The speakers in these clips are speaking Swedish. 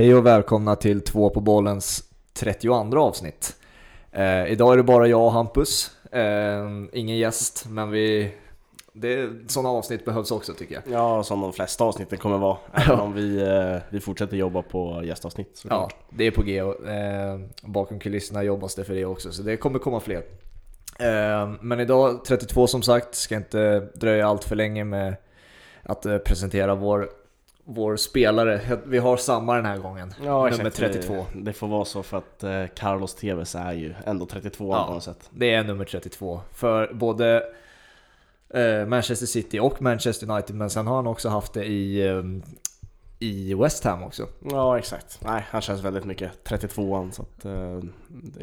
Hej och välkomna till två på bollens 32 avsnitt. Eh, idag är det bara jag och Hampus. Eh, ingen gäst, men vi... Det, sådana avsnitt behövs också tycker jag. Ja, som de flesta avsnitten kommer vara. Även om vi, eh, vi fortsätter jobba på gästavsnitt. Ja, såklart. det är på G. Eh, bakom kulisserna jobbas det för det också, så det kommer komma fler. Eh, men idag 32 som sagt, ska inte dröja allt för länge med att eh, presentera vår, vår spelare. Vi har samma den här gången, Ja, nummer exakt. 32. Det, det får vara så för att eh, Carlos Tevez är ju ändå 32 Ja. på något sätt. Det är nummer 32 för både eh, Manchester City och Manchester United, men sen har han också haft det i, eh, i West Ham också. Ja, exakt. Nej, han känns väldigt mycket 32an så att eh,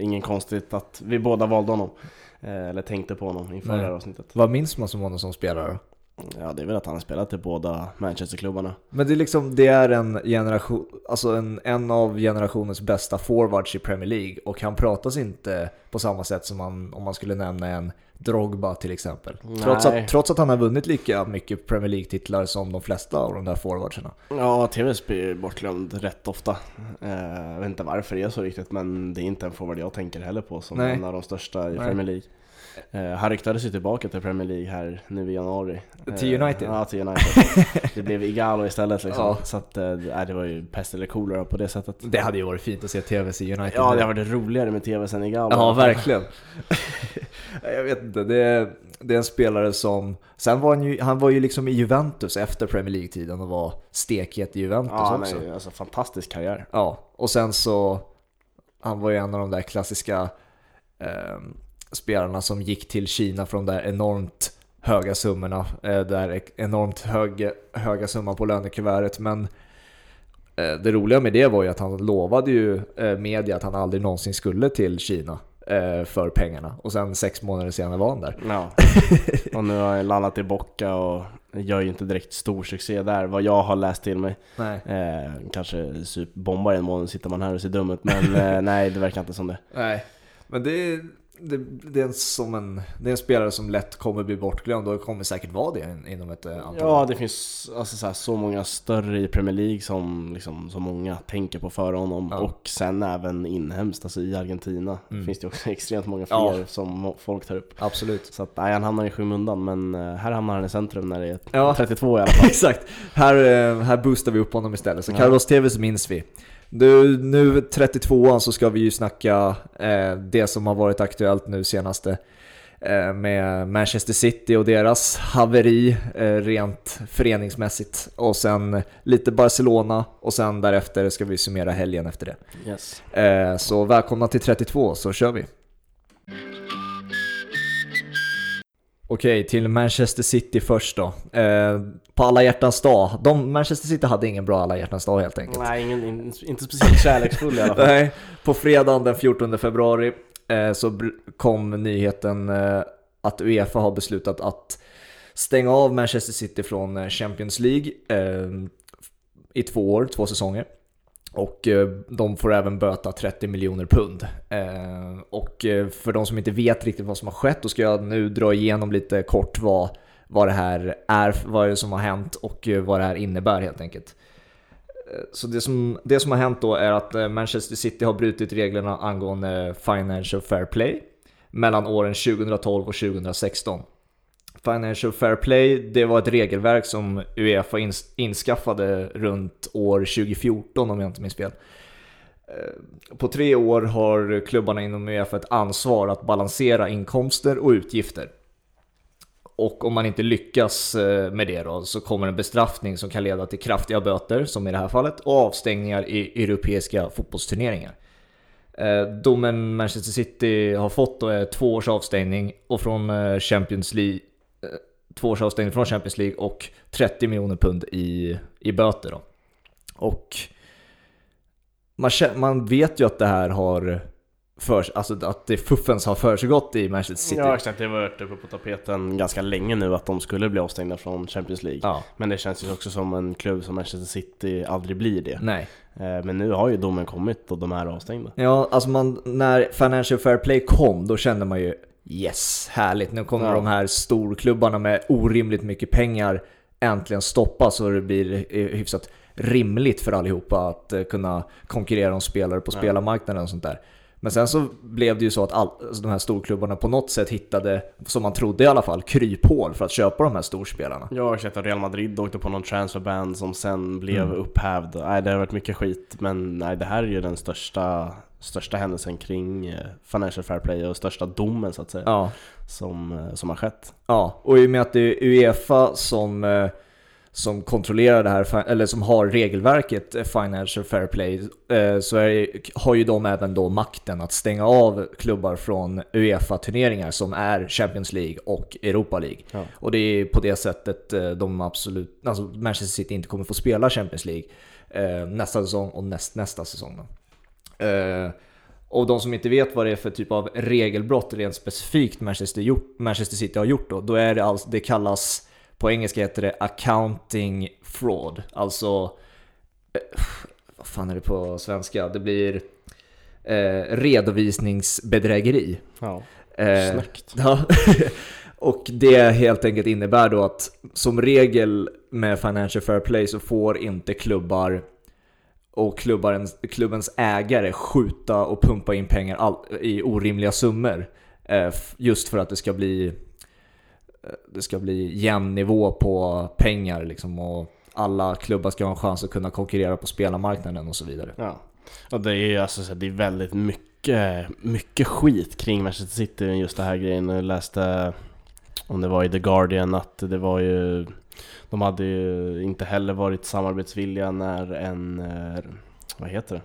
ingen konstigt att vi båda valde honom. Eller tänkte på honom inför Nej. det här avsnittet. Vad minns man som honom som spelare? Ja, det är väl att han har spelat i båda Manchesterklubbarna. Men det är liksom, det är en generation, alltså en, en av generationens bästa forwards i Premier League och han pratas inte på samma sätt som man, om man skulle nämna en Drogba till exempel. Trots att, trots att han har vunnit lika mycket Premier League-titlar som de flesta av de där forwardsarna. Ja, Tevez blir bortglömd rätt ofta. Eh, jag vet inte varför det är så riktigt, men det är inte en forward jag tänker heller på som Nej. en av de största i Nej. Premier League. Eh, han ryktades ju tillbaka till Premier League här nu i januari. Till Eh, United? Ja, till United. det blev Igalo istället liksom. Ja. Så att, eh, nej, det var ju pest eller kolera på det sättet. Det hade ju varit fint att se TVs i United. Ja, det har varit roligare med Tevez än Igalo. Ja, verkligen. jag vet inte, det är, det är en spelare som... Sen var han ju, han var ju liksom i Juventus efter Premier League-tiden och var stekhet i Juventus Ja, också. nej, alltså fantastisk karriär. Ja, och sen så... Han var ju en av de där klassiska eh, spelarna som gick till Kina från de där enormt höga summorna. Eh, där enormt hög, höga summan på lönekuvertet. Men eh, det roliga med det var ju att han lovade ju eh, media att han aldrig någonsin skulle till Kina eh, för pengarna. Och sen sex månader senare var han där. Ja. och nu har jag landat i Bocca och gör ju inte direkt stor succé där, vad jag har läst till mig. Nej. Eh, kanske bombar en månad sitter man här och ser dum ut, men eh, nej det verkar inte som det. Nej, men det är, det, det, är en, som en, det är en spelare som lätt kommer bli bortglömd och kommer säkert vara det in- inom ett eh, antal Ja, det finns alltså, så, här, så många större i Premier League som liksom, så många tänker på före honom. Ja. Och sen även inhemskt, alltså i Argentina Mm. finns det också extremt många fler Ja. som folk tar upp. Absolut. Så att, nej, han hamnar i skymundan, men eh, här hamnar han i centrum när det är Ja. 32 i alla fall. Exakt, här, eh, här boostar vi upp honom istället. Så. Carlos Tevez minns vi. Du, nu 32an så ska vi ju snacka eh, det som har varit aktuellt nu senaste eh, med Manchester City och deras haveri eh, rent föreningsmässigt. Och sen lite Barcelona och sen därefter ska vi summera helgen efter det. Yes. Eh, så välkomna till 32 så kör vi. Okej, till Manchester City först då. Eh, på alla hjärtans dag. De, Manchester City hade ingen bra alla hjärtans dag helt enkelt. Nej, ingen, in, inte speciellt kärleksfull i alla fall. Nej, på fredagen den 14 februari eh, så kom nyheten eh, att Uefa har beslutat att stänga av Manchester City från eh, Champions League eh, i två år, två säsonger. Och eh, de får även böta 30 miljoner pund. Eh, och eh, för de som inte vet riktigt vad som har skett, då ska jag nu dra igenom lite kort vad, vad det här är, vad det är som har hänt och vad det här innebär helt enkelt. Så det som, det som har hänt då är att Manchester City har brutit reglerna angående Financial Fair Play mellan åren 2012 och 2016. Financial Fair Play, det var ett regelverk som Uefa ins- inskaffade runt år 2014 om jag inte minns fel. Eh, på tre år har klubbarna inom Uefa ett ansvar att balansera inkomster och utgifter. Och om man inte lyckas eh, med det då så kommer en bestraffning som kan leda till kraftiga böter, som i det här fallet, och avstängningar i europeiska fotbollsturneringar. Eh, domen Manchester City har fått då är två års avstängning och från Champions League två års avstängning från Champions League och 30 miljoner pund i, i böter då. Och man, man vet ju att det här har för, alltså att det fuffens har försiggått i Manchester City. Ja exakt, det har varit uppe på tapeten ganska länge nu att de skulle bli avstängda från Champions League. Ja, Men det känns ju också som en klubb som Manchester City aldrig blir det. nej. Eh, Men nu har ju domen kommit och de är avstängda. Ja, alltså man, när Financial Fair Play kom, då kände man ju yes, härligt. Nu kommer Ja. de här storklubbarna med orimligt mycket pengar äntligen stoppas och det blir eh, hyfsat rimligt för allihopa att eh, kunna konkurrera om spelare på Ja. spelarmarknaden och sånt där. Men sen så blev det ju så att all, alltså de här storklubbarna på något sätt hittade, som man trodde i alla fall, kryphål för att köpa de här storspelarna. Sett att Real Madrid åkte på någon transferban som sen blev Mm. upphävd. Nej, det har varit mycket skit, men nej, det här är ju den största, största händelsen kring eh, Financial Fair Play och största domen så att säga, Ja, som, eh, som har skett. Ja, och i och med att det är Uefa som, eh, som kontrollerar det här, eller som har regelverket Financial Fair Play, så är, har ju de även då makten att stänga av klubbar från Uefa-turneringar som är Champions League och Europa League. Ja. Och det är på det sättet de absolut, alltså Manchester City inte kommer få spela Champions League nästa säsong och näst, nästa säsong. Då. Eh, och de som inte vet vad det är för typ av regelbrott rent specifikt Manchester, Manchester City har gjort då, då är det alltså, det kallas, på engelska heter det accounting fraud. Alltså, eh, vad fan är det på svenska? Det blir eh, redovisningsbedrägeri. Ja, Eh, snyggt. Ja. och det helt enkelt innebär då att som regel med Financial Fair Play så får inte klubbar och klubbarens, klubbens ägare skjuta och pumpa in pengar all, i orimliga summor. Eh, just för att det ska bli eh, det ska bli jämn nivå på pengar liksom och alla klubbar ska ha en chans att kunna konkurrera på spelarmarknaden och så vidare. Ja. Och det är ju alltså, det är väldigt mycket, mycket skit kring Manchester City just det här grejen. Jag läste, om det var i The Guardian, att det var ju de hade ju inte heller varit samarbetsvilliga när en, eh, vad heter det?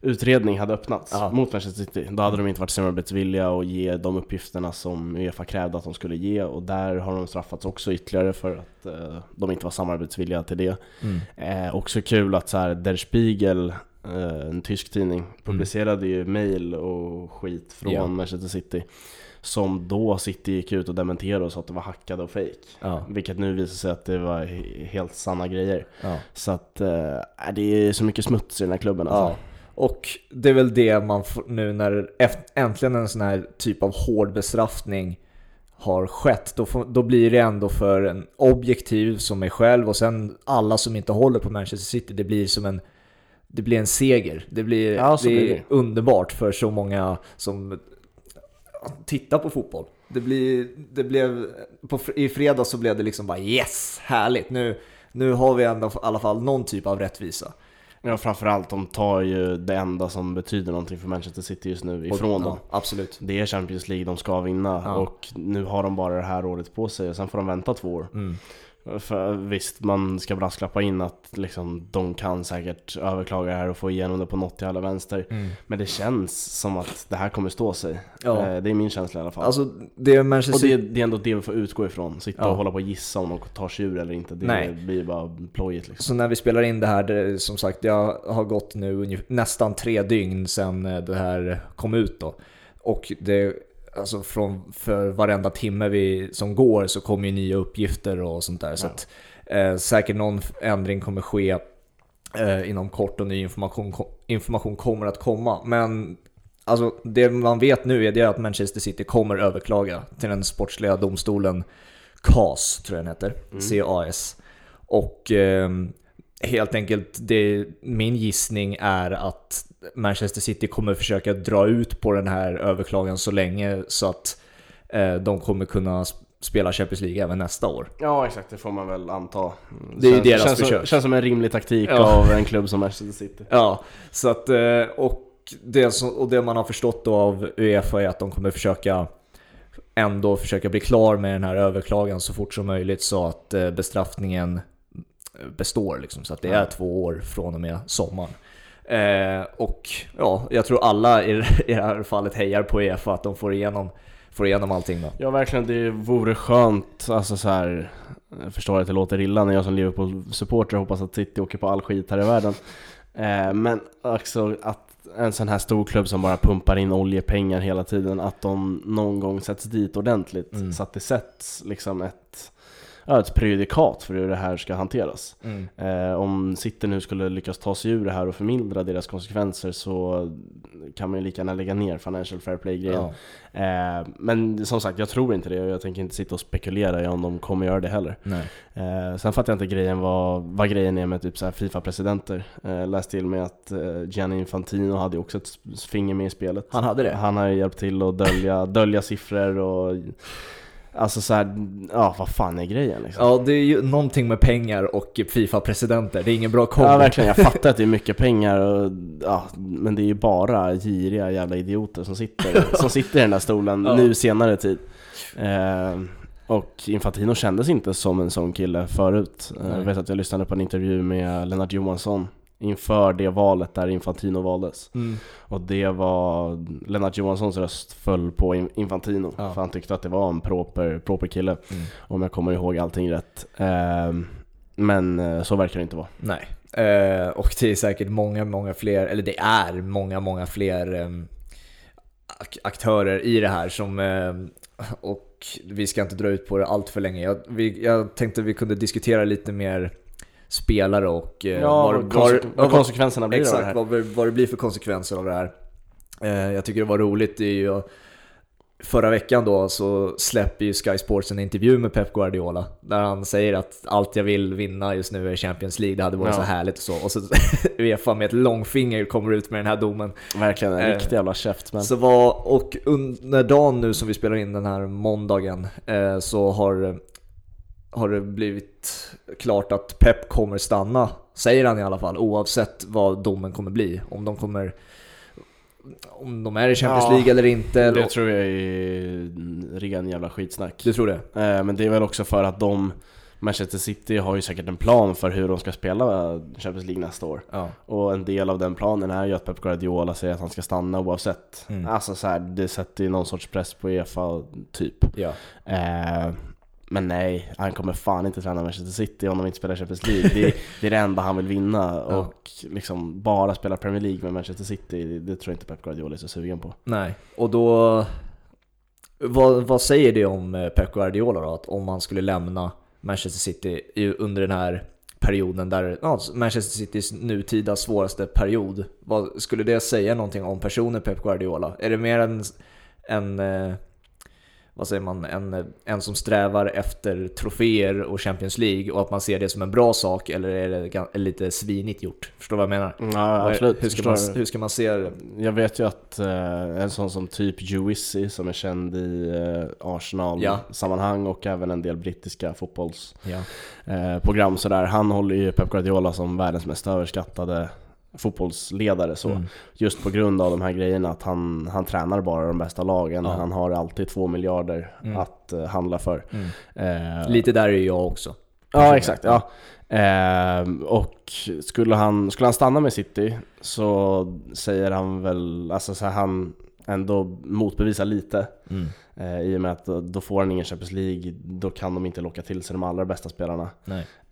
Utredning hade öppnats Ja. mot Manchester City. Då hade de inte varit samarbetsvilliga och ge de uppgifterna som Uefa krävde att de skulle ge och där har de straffats också ytterligare för att eh, de inte var samarbetsvilliga till det. Mm. Eh, också kul att så här, Der Spiegel, eh, en tysk tidning, publicerade ju mail och skit från Ja. Manchester City. Som då City gick ut och dementerade och sa att det var hackade och fake. Ja, Vilket nu visar sig att det var he- helt sanna grejer. ja. Så att eh, det är så mycket smuts i den här klubben alltså. Ja, och det är väl det man får, nu när äntligen en sån här typ av hård bestraffning har skett, då, får, då blir det ändå för en objektiv som mig själv och sen alla som inte håller på Manchester City, det blir som en det blir en seger. Det blir, Ja, det blir det. underbart för så många som tittar på fotboll. Det, blir, det blev, på, I fredags så blev det liksom bara yes, härligt. Nu, nu har vi ändå i alla fall någon typ av rättvisa. Ja framförallt, de tar ju det enda som betyder någonting för Manchester City just nu ifrån dem. Ja, absolut. Det är Champions League de ska vinna Ja. och nu har de bara det här året på sig och sen får de vänta två år. Mm. För visst, man ska brasklappa in att liksom, de kan säkert överklaga det här och få igenom det på något jävla vänster. Mm. Men det känns som att det här kommer stå sig. Ja. Eh, Det är min känsla i alla fall. Alltså det Manchester och det, det är ändå det vi får utgå ifrån. Sitta Ja. och hålla på och gissa om de tar sig ur eller inte. Det Nej. blir bara plojigt liksom. Så när vi spelar in det här, det, som sagt, jag har gått nu nästan tre dygn sedan eh, det här kom ut då. Och det, alltså från, för varenda timme vi, som går så kommer ju nya uppgifter och sånt där. Så Ja. att, eh, säkert någon ändring kommer ske eh, inom kort och ny information, information kommer att komma. Men alltså, det man vet nu är det att Manchester City kommer överklaga till den sportsliga domstolen CAS, tror jag den heter. Mm. CAS. Och ehm, helt enkelt, det, min gissning är att Manchester City kommer försöka dra ut på den här överklagan så länge så att eh, de kommer kunna sp- spela Champions League även nästa år. Ja exakt, det får man väl anta. Det är ju deras känns, som, försök. känns som en rimlig taktik Ja. av en klubb som Manchester City. Ja, så att, eh, och det, som, och det man har förstått då av Uefa är att de kommer försöka ändå försöka bli klar med den här överklagan så fort som möjligt så att eh, bestraffningen består liksom, så att det är två år från och med sommaren. Eh, och ja, jag tror alla i, i det här fallet hejar på Uefa att de får igenom, får igenom allting då. Ja verkligen, det vore skönt, alltså så här. Jag förstår att det låter illa när jag som Liverpool-supporter hoppas att City åker på all skit här i världen. Eh, men också att en sån här stor klubb som bara pumpar in oljepengar hela tiden, att de någon gång sätts dit ordentligt. Mm. Så att det sätts liksom ett ja, ett prejudikat för hur det här ska hanteras. Mm. Eh, om City nu skulle lyckas ta sig ur det här och förmildra deras konsekvenser så kan man ju lika gärna lägga ner Financial Fair Play-grejen. Ja. Eh, men som sagt, jag tror inte det och jag tänker inte sitta och spekulera i om de kommer göra det heller. Eh, sen fattar jag inte grejen vad, vad grejen är med typ så Fifa-presidenter. Eh, läst till mig att eh, Gianni Infantino hade också ett finger med i spelet. Han hade det? Han har ju hjälpt till att dölja, dölja siffror och Alltså så här, ja vad fan är grejen liksom? Ja, det är ju någonting med pengar och Fifa-presidenter. Det är ingen bra kombo. Ja verkligen, jag fattar att det är mycket pengar och, ja, men det är ju bara giriga jävla idioter som sitter, som sitter i den där stolen Ja. nu senare tid. Eh, och Infantino kändes inte som en sån kille förut. Eh, Nej. jag vet att jag lyssnade på en intervju med Lennart Johansson inför det valet där Infantino valdes. Mm. Och det var, Lennart Johanssons röst föll på In- Infantino. Ja. För han tyckte att det var en proper, proper kille. Mm. Om jag kommer ihåg allting rätt. Eh, men eh, så verkar det inte vara. Nej. Eh, och det är säkert många, många fler, eller det är många, många fler ehm, ak- aktörer i det här som ehm, och vi ska inte dra ut på det allt för länge. Jag, vi, jag tänkte vi kunde diskutera lite mer spelare och eh, Ja, vad, konse- vad konsekvenserna blir av det Exakt, här. vad, vad det blir för konsekvenser av det här. Eh, jag tycker det var roligt, det är ju Förra veckan då så släpper ju Sky Sports en intervju med Pep Guardiola där han säger att allt jag vill vinna just nu är Champions League, det hade varit Ja. så härligt och så. Och så Uefa med ett långfinger kommer ut med den här domen. Verkligen en Eh, riktig jävla käft men... Så var, och under dagen nu som vi spelar in den här måndagen eh, så har, har det blivit klart att Pep kommer stanna, säger han i alla fall, oavsett vad domen kommer bli. Om de kommer om de är i Champions Ja, League eller inte. Eller, Det tror jag är ren jävla skitsnack. du tror det? Eh, Men det är väl också för att de, Manchester City har ju säkert en plan för hur de ska spela Champions League nästa år. Ja. Och en del av den planen är ju att Pep Guardiola säger att han ska stanna oavsett. Mm. Alltså så här, det sätter ju någon sorts press på Uefa typ. ja. Eh, men nej, han kommer fan inte träna Manchester City om de inte spelar Champions League. Det, det är det enda han vill vinna. Ja. Och liksom bara spela Premier League med Manchester City, det, det tror jag inte Pep Guardiola är så sugen på. Nej, och då... Vad, vad säger det om eh, Pep Guardiola då? Att om han skulle lämna Manchester City under den här perioden där, ja, Manchester Citys nutida svåraste period. Vad, skulle det säga någonting om personen Pep Guardiola? Är det mer en, en eh, vad säger man, en, en som strävar efter troféer och Champions League och att man ser det som en bra sak eller är det lite svinigt gjort? Förstår du vad jag menar? Ja, absolut. Hur ska, man, hur ska man se det? Jag vet ju att eh, en sån som typ Juicy som är känd i eh, Arsenal-sammanhang och även en del brittiska fotbollsprogram Ja. eh, sådär. Han håller ju Pep Guardiola som världens mest överskattade fotbollsledare så. Mm. Just på grund av de här grejerna att han, han tränar bara de bästa lagen. Ja. Han har alltid två miljarder Mm. att eh, handla för. Mm. Eh, Lite där är jag också. Ja exakt, ja. Ehm, och skulle han, skulle han stanna med City så säger han väl, alltså så han ändå motbevisar lite Mm. eh, I och med att då- får han ingen Champions League, då kan de inte locka till sig de allra bästa spelarna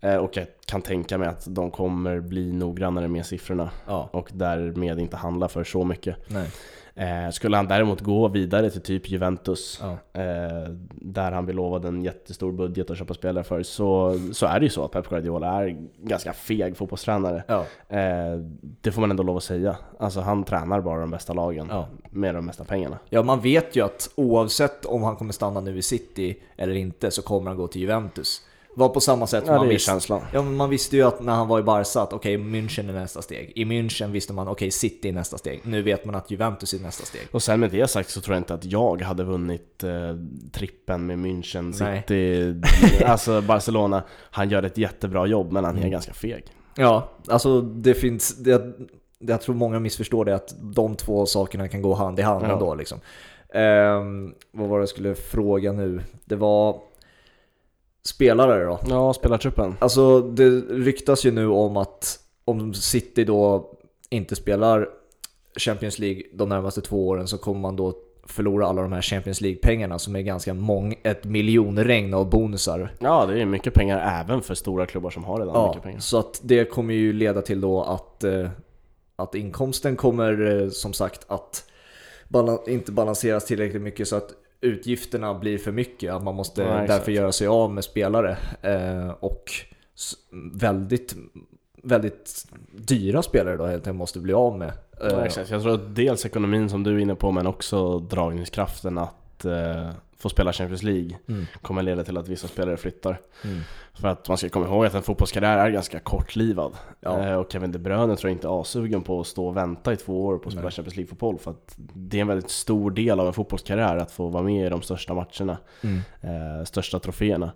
eh, Och jag kan tänka mig att de kommer bli noggrannare med siffrorna Ja. och därmed inte handla för så mycket Nej. Eh, Skulle han däremot gå vidare till typ Juventus Ja. eh, där han blir lovad en jättestor budget att köpa spelare för så, så är det ju så att Pep Guardiola är ganska feg fotbollstränare. Ja. Eh, det får man ändå lov att säga. Alltså han tränar bara de bästa lagen Ja. med de mesta pengarna. ja, man vet ju att oavsett om han kommer stanna nu i City eller inte så kommer han gå till Juventus. Var på samma sätt Ja, man visste. Ja, man visste ju att när han var i Barca att okej, München är nästa steg. I München visste man okej, City är nästa steg. Nu vet man att Juventus är nästa steg. Och sen med det sagt så tror jag inte att jag hade vunnit eh, trippen med München, Nej. City, alltså Barcelona. Han gör ett jättebra jobb men han är Mm. ganska feg. Ja, alltså det finns... Det, jag tror många missförstår det, att de två sakerna kan gå hand i hand Ja. ändå liksom. Ehm, vad var det jag skulle fråga nu? Det var spelare då. Ja, spelartruppen. Alltså det ryktas ju nu om att om City då inte spelar Champions League de närmaste två åren så kommer man då förlora alla de här Champions League-pengarna som är ganska många, ett miljonregn av bonusar. Ja, det är mycket pengar även för stora klubbar som har redan Ja, mycket pengar. så att det kommer ju leda till då att, eh, att inkomsten kommer eh, som sagt att inte balanseras tillräckligt mycket så att utgifterna blir för mycket, att man måste exakt. därför göra sig av med spelare. Eh, och väldigt, väldigt dyra spelare då helt enkelt måste bli av med. Eh, Ja, exakt. Jag tror att dels ekonomin som du är inne på men också dragningskraften att eh, få spela Champions League Mm, kommer leda till att vissa spelare flyttar. mm. För att man ska komma ihåg att en fotbollskarriär är ganska kortlivad. Ja. Eh, och Kevin De Bruyne tror jag inte är asugen på att stå och vänta i två år på att spela Nej. Champions League-fotboll. För att det är en väldigt stor del av en fotbollskarriär att få vara med i de största matcherna, Mm. eh, största troféerna.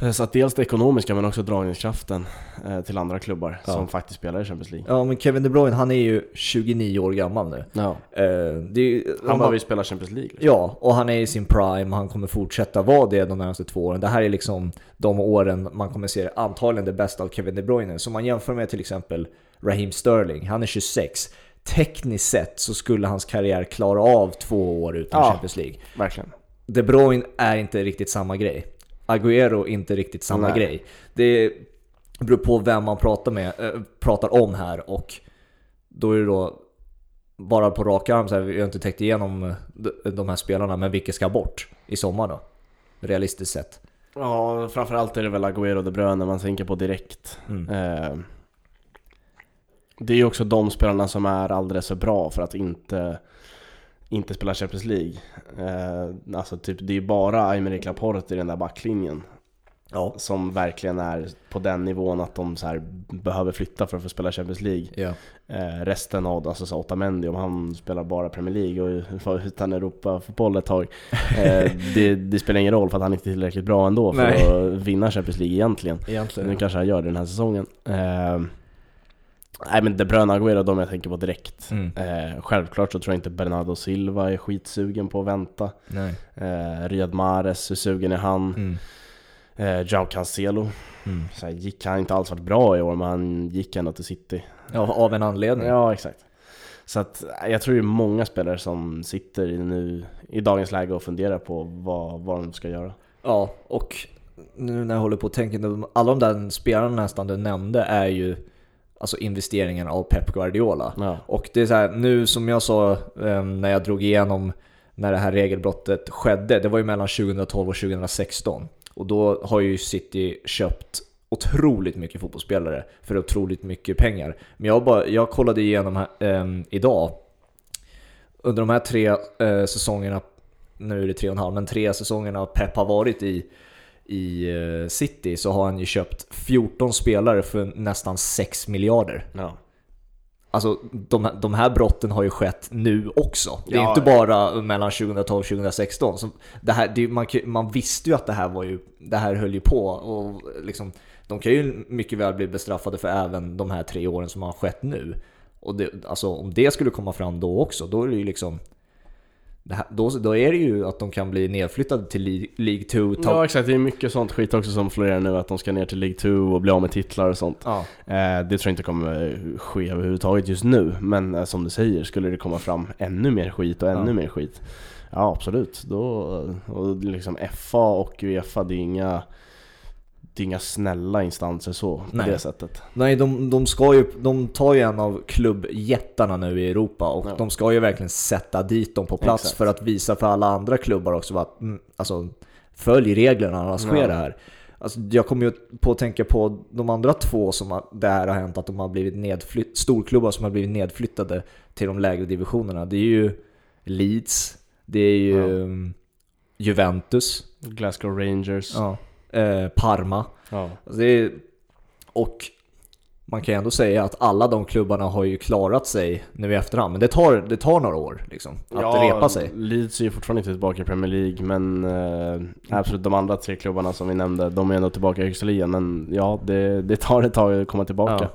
Eh, Så att dels det ekonomiska men också dragningskraften eh, till andra klubbar Ja. som faktiskt spelar i Champions League. Ja men Kevin De Bruyne han är ju 29 år gammal nu. Ja. Eh, ju- Han bara vill spela Champions League. Liksom. Ja, och han är i sin prime, han kommer fortsätta vara det de närmaste två åren. Det här är liksom de åren man kommer se antagligen det bästa av Kevin De Bruyne. Så man jämför med till exempel Raheem Sterling, han är 26. Tekniskt sett så skulle hans karriär klara av två år utan Ja. Champions League. Verkligen. De Bruyne är inte riktigt samma grej. Agüero inte riktigt samma Nej. grej. Det beror på vem man pratar med, äh, pratar om här och då är det då bara på rak arm så här, vi har inte täckt igenom eh, de- de här spelarna, men vilka ska bort i sommar då? Realistiskt sett. Ja, framförallt är det väl Agüero och De Bruyne man tänker på direkt. Mm. Eh, det är ju också de spelarna som är alldeles för bra för att inte, inte spela Champions League. Eh, alltså typ, det är ju bara Aymeric Laporte i den där backlinjen Ja. som verkligen är på den nivån att de så behöver flytta för att få spela Champions League. Ja. Eh, resten av, alltså så Otamendi, om han spelar bara Premier League och var utan Europa-fotboll ett tag eh, det, det spelar ingen roll för att han inte är tillräckligt bra ändå för Nej. att vinna Champions League egentligen. Egentligen. Nu kanske han gör det den här säsongen. Eh, nej men De Bruyne Agüero, de jag tänker på direkt. Mm. Eh, självklart så tror jag inte Bernardo Silva är skitsugen på att vänta. Nej. Eh, Riyad Mahrez, hur sugen är han? Mm. Eh, Joao Cancelo, Mm. så gick han inte alls varit bra i år men han gick ändå till City. Ja, av en anledning. Ja, exakt. Så att eh, jag tror det är många spelare som sitter i nu i dagens läge och funderar på vad, vad de ska göra. Ja, och nu när jag håller på att tänka, de- alla de där spelarna nästan du nämnde är ju alltså investeringen av Pep Guardiola. Ja, Och det är så här, nu som jag sa eh, när jag drog igenom när det här regelbrottet skedde, det var ju mellan 2012 och 2016. Och då har ju City köpt otroligt mycket fotbollsspelare för otroligt mycket pengar. Men jag, bara, jag kollade igenom här, eh, idag, under de här tre eh, säsongerna, nu är det tre och en halv, men tre säsongerna Pep har varit i, i eh, City så har han ju köpt 14 spelare för nästan 6 miljarder. ja. Alltså de, de här brotten har ju skett nu också. Det är Ja, inte bara mellan 2012 och 2016. Så det här, det, man, man visste ju att det här, var ju, det här höll ju på. Och liksom, de kan ju mycket väl bli bestraffade för även de här tre åren som har skett nu. Och det, alltså, om det skulle komma fram då också, då är det ju liksom... Här, då, då är det ju att de kan bli nedflyttade till League- League 2. Ta, ja exakt, det är mycket sånt skit också som florerar nu att de ska ner till League 2 och bli av med titlar och sånt. ja. Eh, det tror jag inte kommer ske överhuvudtaget just nu, men eh, som du säger, skulle det komma fram ännu mer skit och ännu Ja. mer skit Ja absolut, då, och liksom FA och Uefa det är inga Det är inga snälla instanser så, på Nej. det sättet Nej, de, de, ska ju, de tar ju en av klubbjättarna nu i Europa och Ja. de ska ju verkligen sätta dit dem på plats Exakt. för att visa för alla andra klubbar också att mm, alltså, följ reglerna annars sker Ja. det här. Alltså, jag kommer ju på att tänka på de andra två som har, det här har hänt, att de har blivit nedflytt, storklubbar som har blivit nedflyttade till de lägre divisionerna. Det är ju Leeds, det är ju Ja. mm, Juventus, Glasgow Rangers ja, eh, Parma. Ja. Alltså är, och man kan ju ändå säga att alla de klubbarna har ju klarat sig nu i efterhand, men det tar, det tar några år liksom, att repa sig. Leeds är ju fortfarande inte tillbaka i Premier League men eh, absolut de andra tre klubbarna som vi nämnde, de är ändå tillbaka i högsta ligan men ja, det, det tar ett tag att komma tillbaka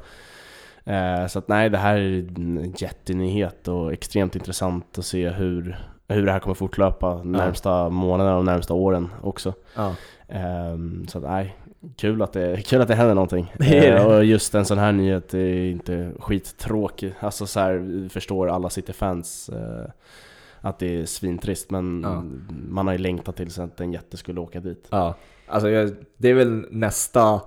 Eh, så att nej, det här är en jättenyhet och extremt intressant att se hur, hur det här kommer fortlöpa närmsta månaderna och närmsta åren också. Ja. Ehm, så att nej, kul att det, kul att det händer någonting. Det är det. Eh, och just en sån här nyhet är inte skittråkig. Alltså så här, förstår alla City-fans eh, att det är svintrist men Ja. man har ju längtat tills att en jätte skulle åka dit. Ja, alltså jag, det är väl nästa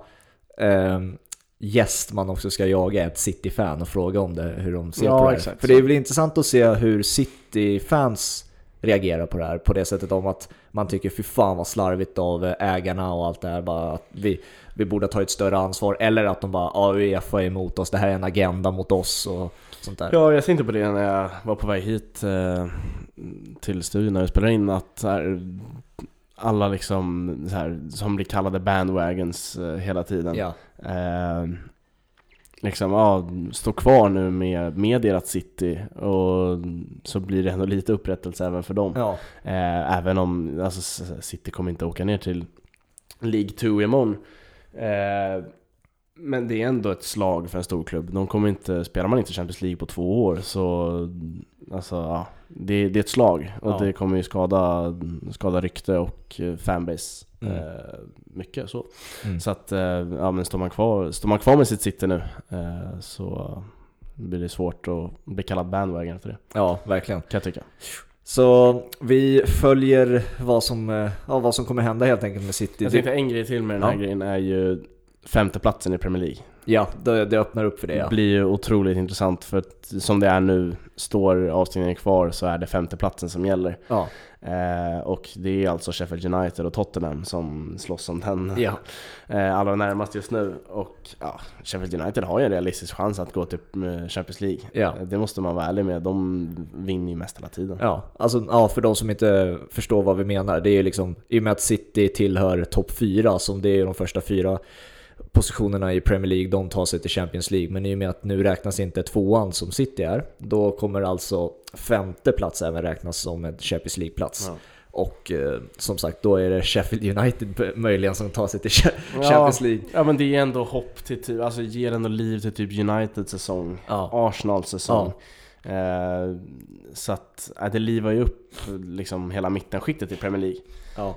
ehm, gäst man också ska jaga, ett City-fan och fråga om det, hur de ser Ja, på det här. exakt För det är väl intressant att se hur City-fans reagerar på det här på det sättet om att man tycker fy fan vad slarvigt av ägarna och allt det här, bara att vi, vi borde ha tagit större ansvar, eller att de bara ja, Uefa är emot oss, det här är en agenda mot oss och sånt där. Ja, jag tänkte på det när jag var på väg hit eh, till studion när vi spelade in, att här, alla liksom så här, som blir kallade bandwagons eh, hela tiden. Ja, Eh, liksom, ja, stå kvar nu med, med ert city och så blir det ändå lite upprättelse även för dem. ja, Eh, även om alltså, City kommer inte åka ner till League 2 imorgon. Eh, men det är ändå ett slag för en stor klubb. De kommer inte, spelar man inte Champions League på två år så alltså, ja, det, det är ett slag och Ja. det kommer ju skada, skada rykte och eh, fanbase Mm. eh, mycket så. mm. Så att, eh, ja men står man kvar, står man kvar med sitt City nu eh, så blir det svårt att bli kallad bandwagon efter det, ja verkligen. kan jag tycka. Så vi följer vad som, ja, vad som kommer hända helt enkelt med City. Jag tänkte en grej till med den här Ja. grejen är ju femteplatsen i Premier League. Ja, det, det öppnar upp för det ja. blir ju otroligt intressant för att som det är nu, står avstängningen kvar så är det femteplatsen som gäller. ja. Eh, och det är alltså Sheffield United och Tottenham som slåss om den ja. eh, allra närmast just nu. Och ja, Sheffield United har ju en realistisk chans att gå till eh, Champions League. Ja. Eh, Det måste man vara ärlig med, de vinner ju mest hela tiden. Ja, alltså, ja, för de som inte förstår vad vi menar. Det är ju liksom, i och med att City tillhör topp 4, som det är de första fyra positionerna i Premier League, de tar sig till Champions League. Men i och med att nu räknas inte tvåan som City är, då kommer alltså femte plats även räknas som en Champions League-plats. Ja. Och eh, som sagt, då är det Sheffield United möjligen som tar sig till Cha- Ja. Champions League. Ja men det är ändå hopp till typ, alltså ger ändå liv till typ Uniteds säsong, Ja. Arsenals säsong. Eh, så att, äh, det livar ju upp liksom hela mittenskiktet i Premier League. Ja.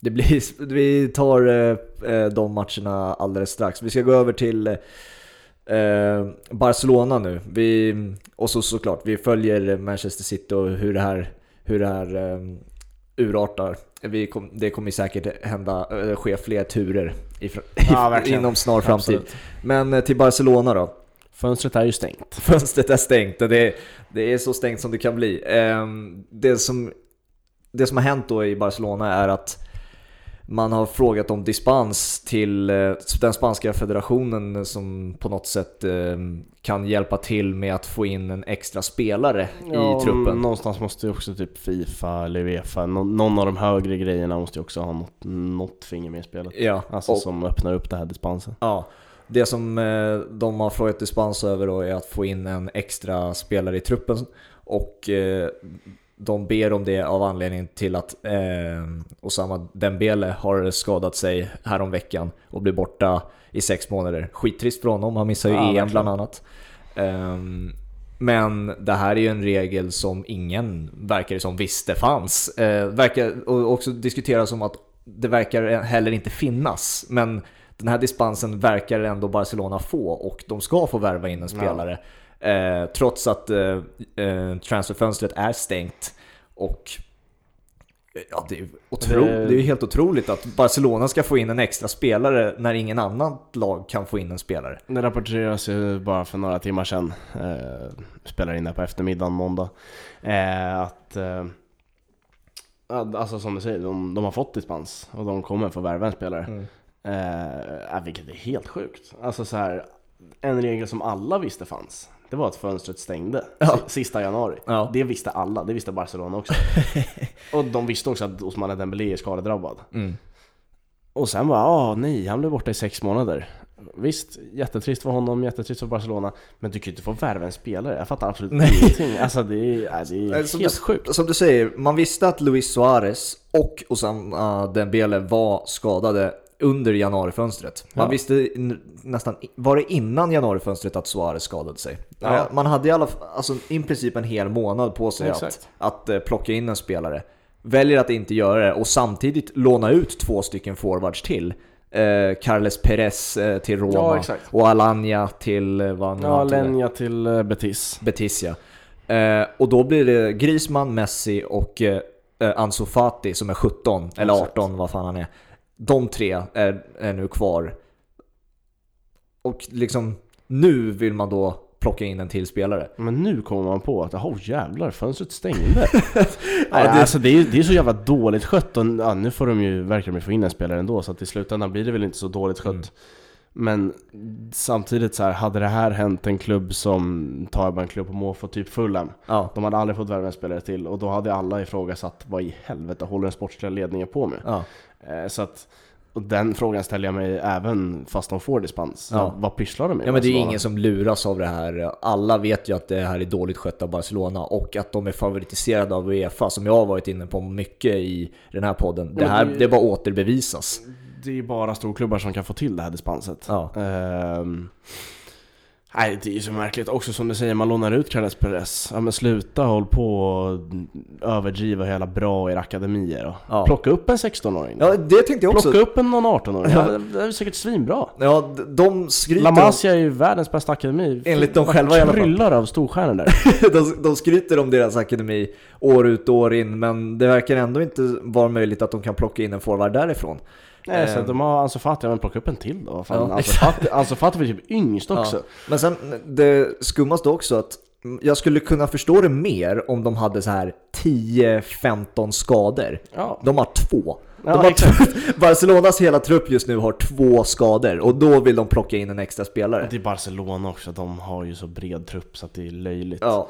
Det blir, vi tar eh, eh, de matcherna alldeles strax. Vi ska gå över till eh, Barcelona nu. Vi, och så såklart, vi följer Manchester City och hur det här, hur det här eh, urartar. Vi kom, det kommer säkert hända, ske fler turer i, Ja, inom snar framtid. Absolut. Men till Barcelona då. Fönstret är ju stängt. Fönstret är stängt och det, det är så stängt som det kan bli. Ehm, Det som, det som har hänt då i Barcelona är att man har frågat om dispens till eh, den spanska federationen som på något sätt eh, kan hjälpa till med att få in en extra spelare i truppen. Någonstans måste ju också typ Fifa eller Uefa, nå- någon av de högre grejerna måste ju också ha något, något finger med i spelet. Ja, Alltså och, som öppnar upp det här dispensen. ja. Det som eh, de har frågat dispens över då är att få in en extra spelare i truppen och de ber om det av anledning till att eh, Osama Dembele har skadat sig häromveckan och blir borta i sex månader. Skittrist för honom, han missar ju Ja, EM verkligen. bland annat. Ehm, men det här är ju en regel som ingen verkar det som visste fanns. Eh, verkar, och också diskuteras som att det verkar heller inte finnas. Men den här dispensen verkar ändå Barcelona få och de ska få värva in en spelare. Eh, trots att eh, eh, transferfönstret är stängt. Och eh, ja, det, är otro, Det- det är helt otroligt att Barcelona ska få in en extra spelare när ingen annan lag kan få in en spelare. Det rapporteras ju bara för några timmar sedan, eh, spelar in det på eftermiddagen måndag, eh, att eh, Alltså som du säger, de, de har fått dispens och de kommer få värva en spelare. Mm. Eh, vilket är helt sjukt. Alltså så här, en regel som alla visste fanns, det var att fönstret stängde Ja. si- sista januari. Ja. Det visste alla, det visste Barcelona också. och de visste också att Ousmane Dembélé är skadedrabbad. Mm. Och sen bara, ah nej, han blev borta i sex månader. Visst, jättetrist för honom, jättetrist för Barcelona. Men du kan ju inte få värva en spelare, jag fattar absolut Nej. ingenting. Alltså det är, det är Som helt du, sjukt. Som du säger, man visste att Luis Suarez och Osama Dembele var skadade under januarifönstret. Man Ja. visste nästan, var det innan januarifönstret att Suarez skadade sig? Ja. Man hade i alla alltså i princip en hel månad på sig att, Exakt. att eh, plocka in en spelare. Väljer att inte göra det och samtidigt låna ut två stycken forwards till. Eh, Carles Perez eh, till Roma Ja, exakt. och Alanya till eh, vad Ja, var till. Eh, Betis. Betis ja. Eh, och då blir det Griezmann, Messi och Ansu Fati som är 17, eller Exakt. 18 vad fan han är. De tre är, är nu kvar. Och liksom nu vill man då plocka in en till spelare. Men nu kommer man på att, oh jävlar, fönstret stängde. Ja, det- alltså det är, det är så jävla dåligt skött och ja, nu får de ju, ju få in en spelare ändå så att i slutändan blir det väl inte så dåligt skött. Mm. Men samtidigt så här, hade det här hänt en klubb som tar en klubb på måfå, typ Fulham. Ja, De hade aldrig fått värva en spelare till och då hade alla ifrågasatt vad i helvete håller den sportsliga ledningen på med? ja, så att, och den frågan ställer jag mig även fast de får dispens. Ja. Vad, pysslar de med? ja men det är Barcelona? ingen som luras av det här. Alla vet ju att det här är dåligt skött av Barcelona och att de är favoritiserade av Uefa, som jag har varit inne på mycket i den här podden. Det här, det- det bara återbevisas. Det är bara storklubbar som kan få till det här dispenset. Ja. Ehm, nej, det är ju så märkligt. Också som du säger, man lånar ut Carles Perez. Ja men sluta håll på och överdriva jävla bra er akademier då. Ja. Plocka upp en 16-åring. Ja, det tänkte jag också. Plocka upp en någon 18-åring. Ja. Det är säkert svinbra. Ja, de skryter La Masia är ju världens bästa akademi. Enligt Vad själva i alla fall. kryllar av storstjärnor där. de, de skryter om deras akademi år ut och år in, men det verkar ändå inte vara möjligt att de kan plocka in en forward därifrån. Nej, så Ehm. de har Ansu Fati, men plocka upp en till då. Fan, Ja, Ansu Fati, Ansu Fati var typ yngst också. Ja. Men sen, det skummaste också att jag skulle kunna förstå det mer om de hade så här 10-15 skador. Ja. De har två. Ja. Barcelonas hela trupp just nu har två skador och då vill de plocka in en extra spelare. Det är Barcelona också, de har ju så bred trupp så att det är löjligt. Ja,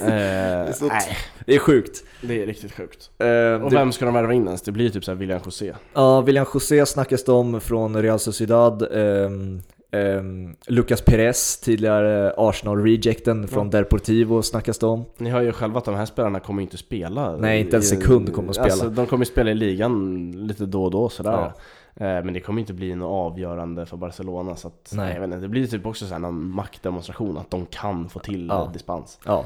Eh, så- nej, det är sjukt. det är riktigt sjukt. Eh, Och det- vem ska de värva in ens? Det blir ju typ såhär William José. Ja, William José snackas det om från Real Sociedad. ehm, Lucas Perez, tidigare Arsenal-rejecten från Deportivo snackas det om. Ni hör ju själva att de här spelarna kommer inte spela. Nej, inte en sekund kommer att spela. Alltså, de kommer spela i ligan lite då och då sådär. Ja. Eh, Men det kommer inte bli något avgörande för Barcelona så att, Nej. Jag vet inte, det blir typ också så här någon maktdemonstration att de kan få till Ja. dispens. Ja,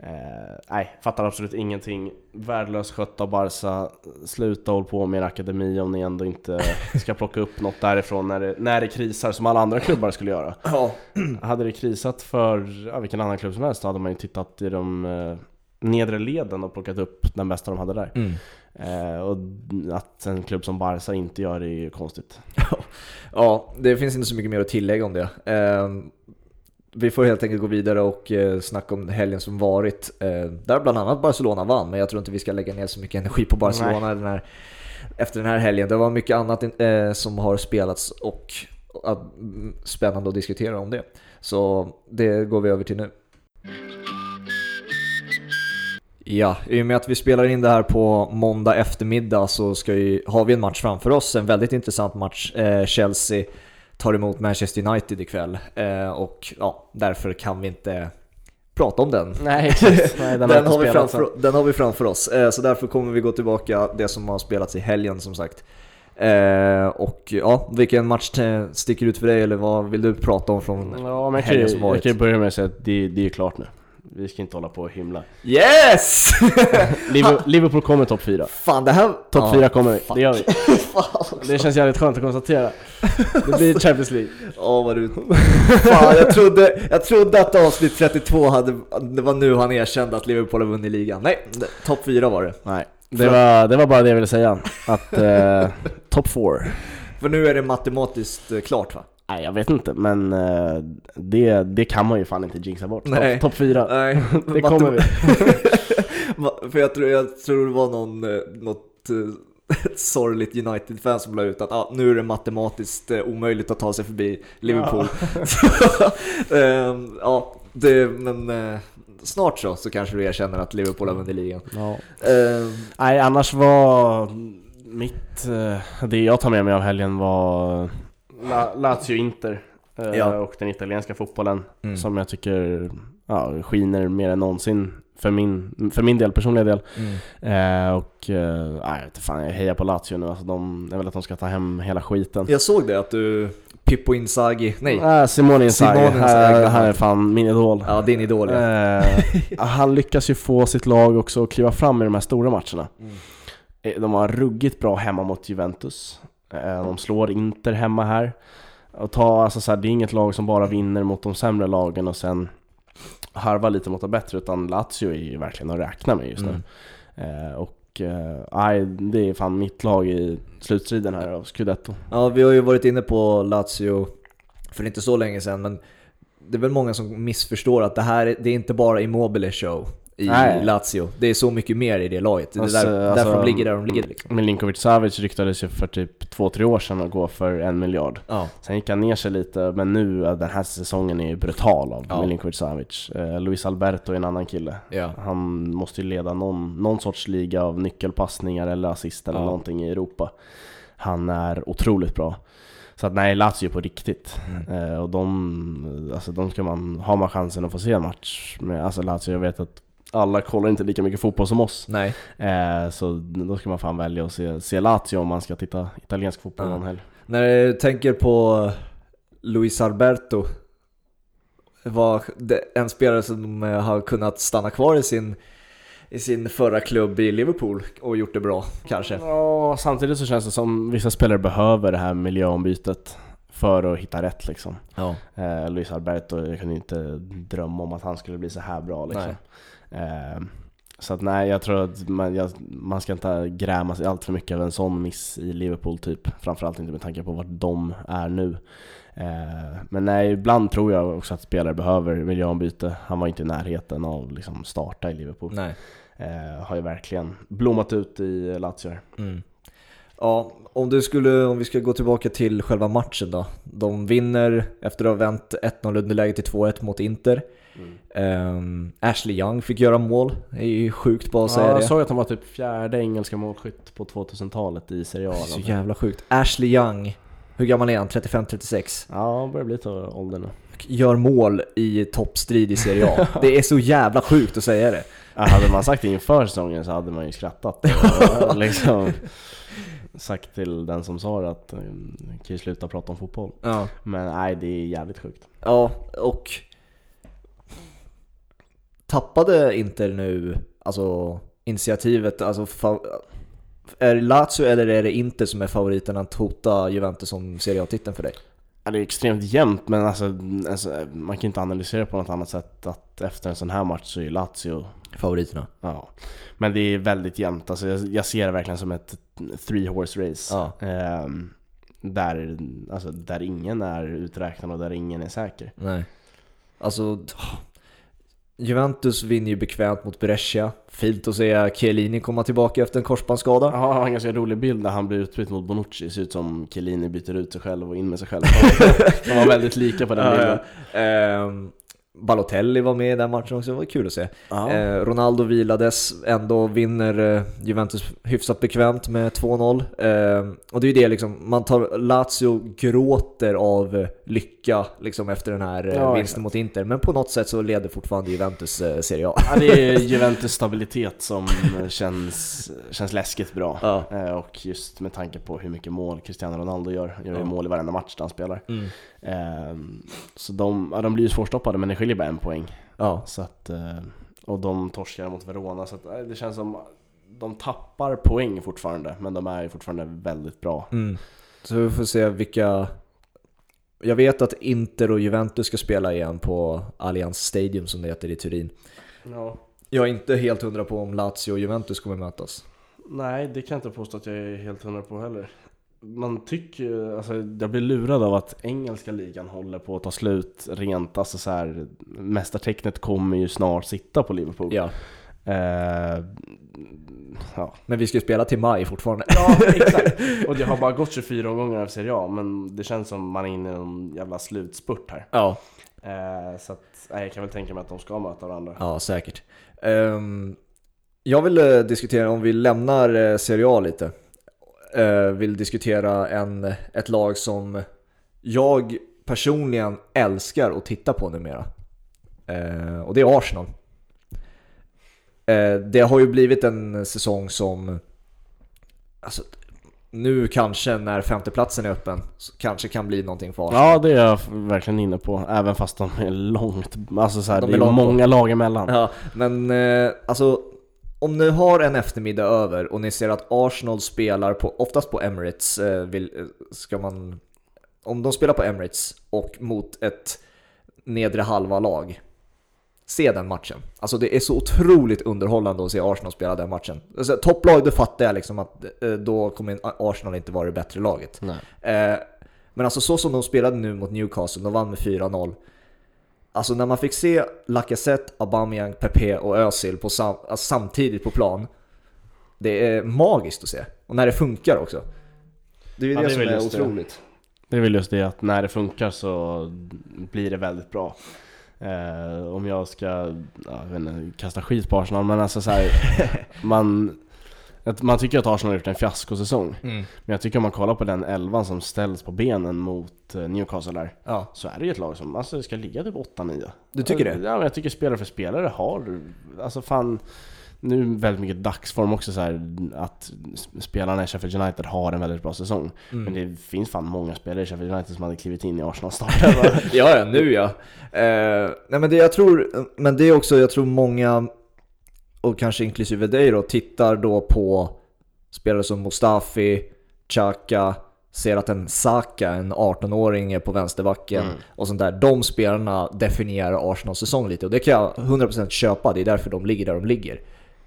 Eh, nej, fattar absolut ingenting. Värdelöst skött av Barca. Sluta håll på med er akademi om ni ändå inte ska plocka upp något därifrån när det, när det krisar som alla andra klubbar skulle göra. ja. Hade det krisat för ja, vilken annan klubb som helst hade man ju tittat i de eh, nedre leden och plockat upp den bästa de hade där. Mm. Eh, och att en klubb som Barca inte gör det är ju konstigt. ja, det finns inte så mycket mer att tillägga om det. Ehm, vi får helt enkelt gå vidare och eh, snacka om helgen som varit. Eh, där bland annat Barcelona vann, men jag tror inte vi ska lägga ner så mycket energi på Barcelona den här, efter den här helgen. Det var mycket annat eh, som har spelats och och, mm, spännande att diskutera om det. Så det går vi över till nu. Ja, i och med att vi spelar in det här på måndag eftermiddag så ska vi, har vi en match framför oss, en väldigt intressant match. Eh, Chelsea tar emot Manchester United ikväll eh, och ja, därför kan vi inte prata om den. Nej, exakt. Nej, Den, den, har vi framför, den har vi framför oss, eh, så därför kommer vi gå tillbaka det som har spelats i helgen som sagt. Eh, och ja, vilken match sticker ut för dig eller vad vill du prata om från Ja, men jag kan, helgen som jag varit? kan ju börja med att säga att det, det är klart nu. Vi ska inte hålla på och hymla. Yes! Liverpool, kommer topp 4. Fan det här... Topp ja, 4 kommer vi, det gör vi. Det känns jävligt skönt att konstatera. Det blir Champions League. Ja vad du... Fan, jag trodde, jag trodde att avsnitt 32 hade... Det var nu han erkände att Liverpool har vunnit ligan. Nej, topp 4 var det. Nej, det var, det var bara det jag ville säga. Att eh, topp 4. För nu är det matematiskt eh, klart va? Nej jag vet inte, men eh, det, det kan man ju fan inte jinxa bort. Nej. Topp top 4. Nej, Det kommer vi. Ma- För jag tror, jag tror det var någon, eh, något eh, sorgligt United-fan som la ut att ah, nu är det matematiskt eh, omöjligt att ta sig förbi Liverpool. Ehm, ja, det, men eh, snart så, så kanske du erkänner att Liverpool har vunnit ligan. Ja. Ehm, Nej annars var mitt, eh, det jag tar med mig av helgen var La, Lazio Inter eh, Ja. och den italienska fotbollen Mm. som jag tycker ja, skiner mer än någonsin för min, för min del, personliga del. Eh, och eh, jag vet fan, jag hejar på Lazio nu. Alltså, de, jag vill att de ska ta hem hela skiten. Jag såg det att du, Pippo Inzaghi, nej, Ah, Simone Inzaghi, Simone Inzaghi. här, här är fan min idol. ja din idol ja. Eh, han lyckas ju få sitt lag också att kliva fram i de här stora matcherna. Mm. Eh, De har ruggigt bra hemma mot Juventus. Eh, De slår Inter hemma här. Och ta, alltså så här, det är inget lag som bara vinner mot de sämre lagen och sen harvar lite mot de bättre, utan Lazio är ju verkligen att räkna med just nu. Mm. Eh, och eh, det är fan mitt lag i slutstriden här av Scudetto. Ja, vi har ju varit inne på Lazio för inte så länge sedan, men det är väl många som missförstår att det här är- det är inte bara Immobile show i Nej. Lazio. Det är så mycket mer i det laget. Det är Alltså, där, alltså, därför de ligger där de ligger liksom. Milinkovic Savic ryktades ju för typ två tre år sedan att gå för en miljard. Ja. Sen gick han ner sig lite, men nu, den här säsongen är ju brutal av Ja. Milinkovic Savic. Eh, Luis Alberto är en annan kille. Ja. Han måste ju leda någon, någon sorts liga av nyckelpassningar eller assist eller Ja. någonting i Europa. Han är otroligt bra. Så att nej, Lazio på riktigt. Mm. Eh, och de, alltså de ska man, har man chansen att få se en match med alltså Lazio, jag vet att alla kollar inte lika mycket fotboll som oss. Nej. Eh, så då ska man fan välja att se, se Lazio om man ska titta italiensk fotboll Ja. någon helg. När jag tänker på Luis Alberto, var en spelare som eh, har kunnat stanna kvar i sin, i sin förra klubb i Liverpool och gjort det bra, kanske. Ja, samtidigt så känns det som vissa spelare behöver det här miljöombytet för att hitta rätt liksom. Ja. Eh, Luis Alberto, jag kunde inte drömma om att han skulle bli så här bra liksom. Eh, så att nej, jag tror att man, jag, man ska inte gräma sig allt för mycket över en sån miss i Liverpool typ. Framförallt inte med tanke på vart de är nu. Eh, men nej, ibland tror jag också att spelare behöver miljöombyte. Han var inte i närheten av liksom starta i Liverpool. Nej. Eh, har ju verkligen blommat ut i Lazio. Mm. Ja, om, du skulle, om vi ska gå tillbaka till själva matchen då. De vinner efter att ha vänt 1-0 underläge till 2-1 mot Inter. Ehm, Ashley Young fick göra mål, det är ju sjukt bara att säga Ja, jag det. såg att han var typ fjärde engelska målskytt på 2000-talet i Serie A. Så jävla sjukt. Ashley Young, hur gammal är han? 35-36? Ja, börjar bli till åldern nu. Gör mål i toppstrid i Serie A. Det är så jävla sjukt att säga det. Ja, hade man sagt det inför säsongen så hade man ju skrattat. Och liksom sagt till den som sa det att eh, kan ju sluta prata om fotboll. Ja. Men nej, det är jävligt sjukt. Ja, och tappade Inter nu alltså initiativet? Alltså, är det Lazio eller är det Inter som är favoriten att hota Juventus som Serie A-titeln för dig? Ja, det är extremt jämnt, men alltså, alltså, man kan inte analysera på något annat sätt att efter en sån här match så är Lazio Favoriterna? Ja, men det är väldigt jämnt. Alltså jag, jag ser det verkligen som ett three horse race. Ja. Ehm, där, alltså, där ingen är uträknad och där ingen är säker. Nej. Alltså, Juventus vinner ju bekvämt mot Brescia. Fint att se Chiellini komma tillbaka efter en korsbandsskada. Jag har en ganska rolig bild när han blir utbytt mot Bonucci. Det ser ut som Chiellini byter ut sig själv och in med sig själv. De var väldigt lika på den Ja, bilden. ja. Ehm, Balotelli var med i den matchen också, det var kul att se. Eh, Ronaldo vilades, ändå vinner eh, Juventus hyfsat bekvämt med 2-0. Eh, och det är ju det liksom, man tar, Lazio gråter av eh, lycka liksom efter den här eh, Ja, vinsten exakt. mot Inter. Men på något sätt så leder fortfarande Juventus eh, Serie A. Ja, det är Juventus stabilitet som känns, känns läskigt bra. Ja. Eh, Och just med tanke på hur mycket mål Cristiano Ronaldo gör. Gör ju mål i varenda match där han spelar. Mm. Så de, de blir ju svårstoppade men det skiljer bara en poäng. Ja. Så att, eh, och de torskar mot Verona så att, eh, det känns som de tappar poäng fortfarande men de är ju fortfarande väldigt bra. Mm. Så vi får se vilka... Jag vet att Inter och Juventus ska spela igen på Allianz Stadium som det heter i Turin. Ja. Jag är inte helt hundra på om Lazio och Juventus kommer mötas. Nej, det kan jag inte påstå att jag är helt hundra på heller. Man tycker alltså jag blir lurad av att engelska ligan håller på att ta slut rent, alltså så här, mästartecknet kommer ju snart sitta på Liverpool. Ja. Eh, ja. Men vi ska ju spela till maj fortfarande. ja, exakt. Och det har bara gått 24 omgångar av Serie A, men det känns som man är inne i en jävla slutspurt här. Ja, Eh, så att, nej, jag kan väl tänka mig att de ska möta varandra. ja säkert. Ehm, jag vill eh, diskutera, om vi lämnar Serie A lite, uh, vill diskutera en, ett lag som jag personligen älskar att titta på numera. Eh, och det är Arsenal. Eh, det har ju blivit en säsong som, alltså, nu kanske när femteplatsen är öppen, kanske kan bli någonting för Arsenal. Ja, det är jag verkligen inne på, även fast de är långt, alltså så här, De det är är många lag emellan. Ja, men eh, alltså om ni har en eftermiddag över och ni ser att Arsenal spelar på, oftast på Emirates, eh, vill, eh, ska man, om de spelar på Emirates och mot ett nedre halva lag, se den matchen. Alltså det är så otroligt underhållande att se Arsenal spela den matchen. Alltså, topplag, då fattar jag liksom att eh, då kommer Arsenal inte vara det bättre laget. Eh, men alltså så som de spelade nu mot Newcastle, de vann med 4-0. Alltså när man fick se Lacazette, Aubameyang, Pepe och Özil på sam alltså samtidigt på plan. Det är magiskt att se. Och när det funkar också. Det är ju Ja, det, det som är just det. otroligt. Det är väl just det att när det funkar så blir det väldigt bra. Eh, om jag ska, ja, jag vet inte, kasta skit på Arsenal, men alltså så här, man, att man tycker att Arsenal har gjort en fiaskosäsong. Mm. Men jag tycker om man kollar på den elvan som ställs på benen mot eh, Newcastle där, Ja, så är det ju ett lag som alltså, ska ligga typ 8-9. du tycker det? Ja, men jag tycker spelare för spelare har, alltså fan, nu är väldigt mycket dagsform också så här, att spelarna i Sheffield United har en väldigt bra säsong. Mm. Men det finns fan många spelare i Sheffield United som hade klivit in i Arsenal startelva. ja, ja, nu ja. Eh, nej men det jag tror, men det är också, jag tror många, och kanske inklusive dig då, tittar då på spelare som Mustafi, Xhaka, ser att en Saka, en 18-åring, är på vänsterbacken Mm. och sånt där. De spelarna definierar Arsenals säsong lite och det kan jag 100% köpa, det är därför de ligger där de ligger.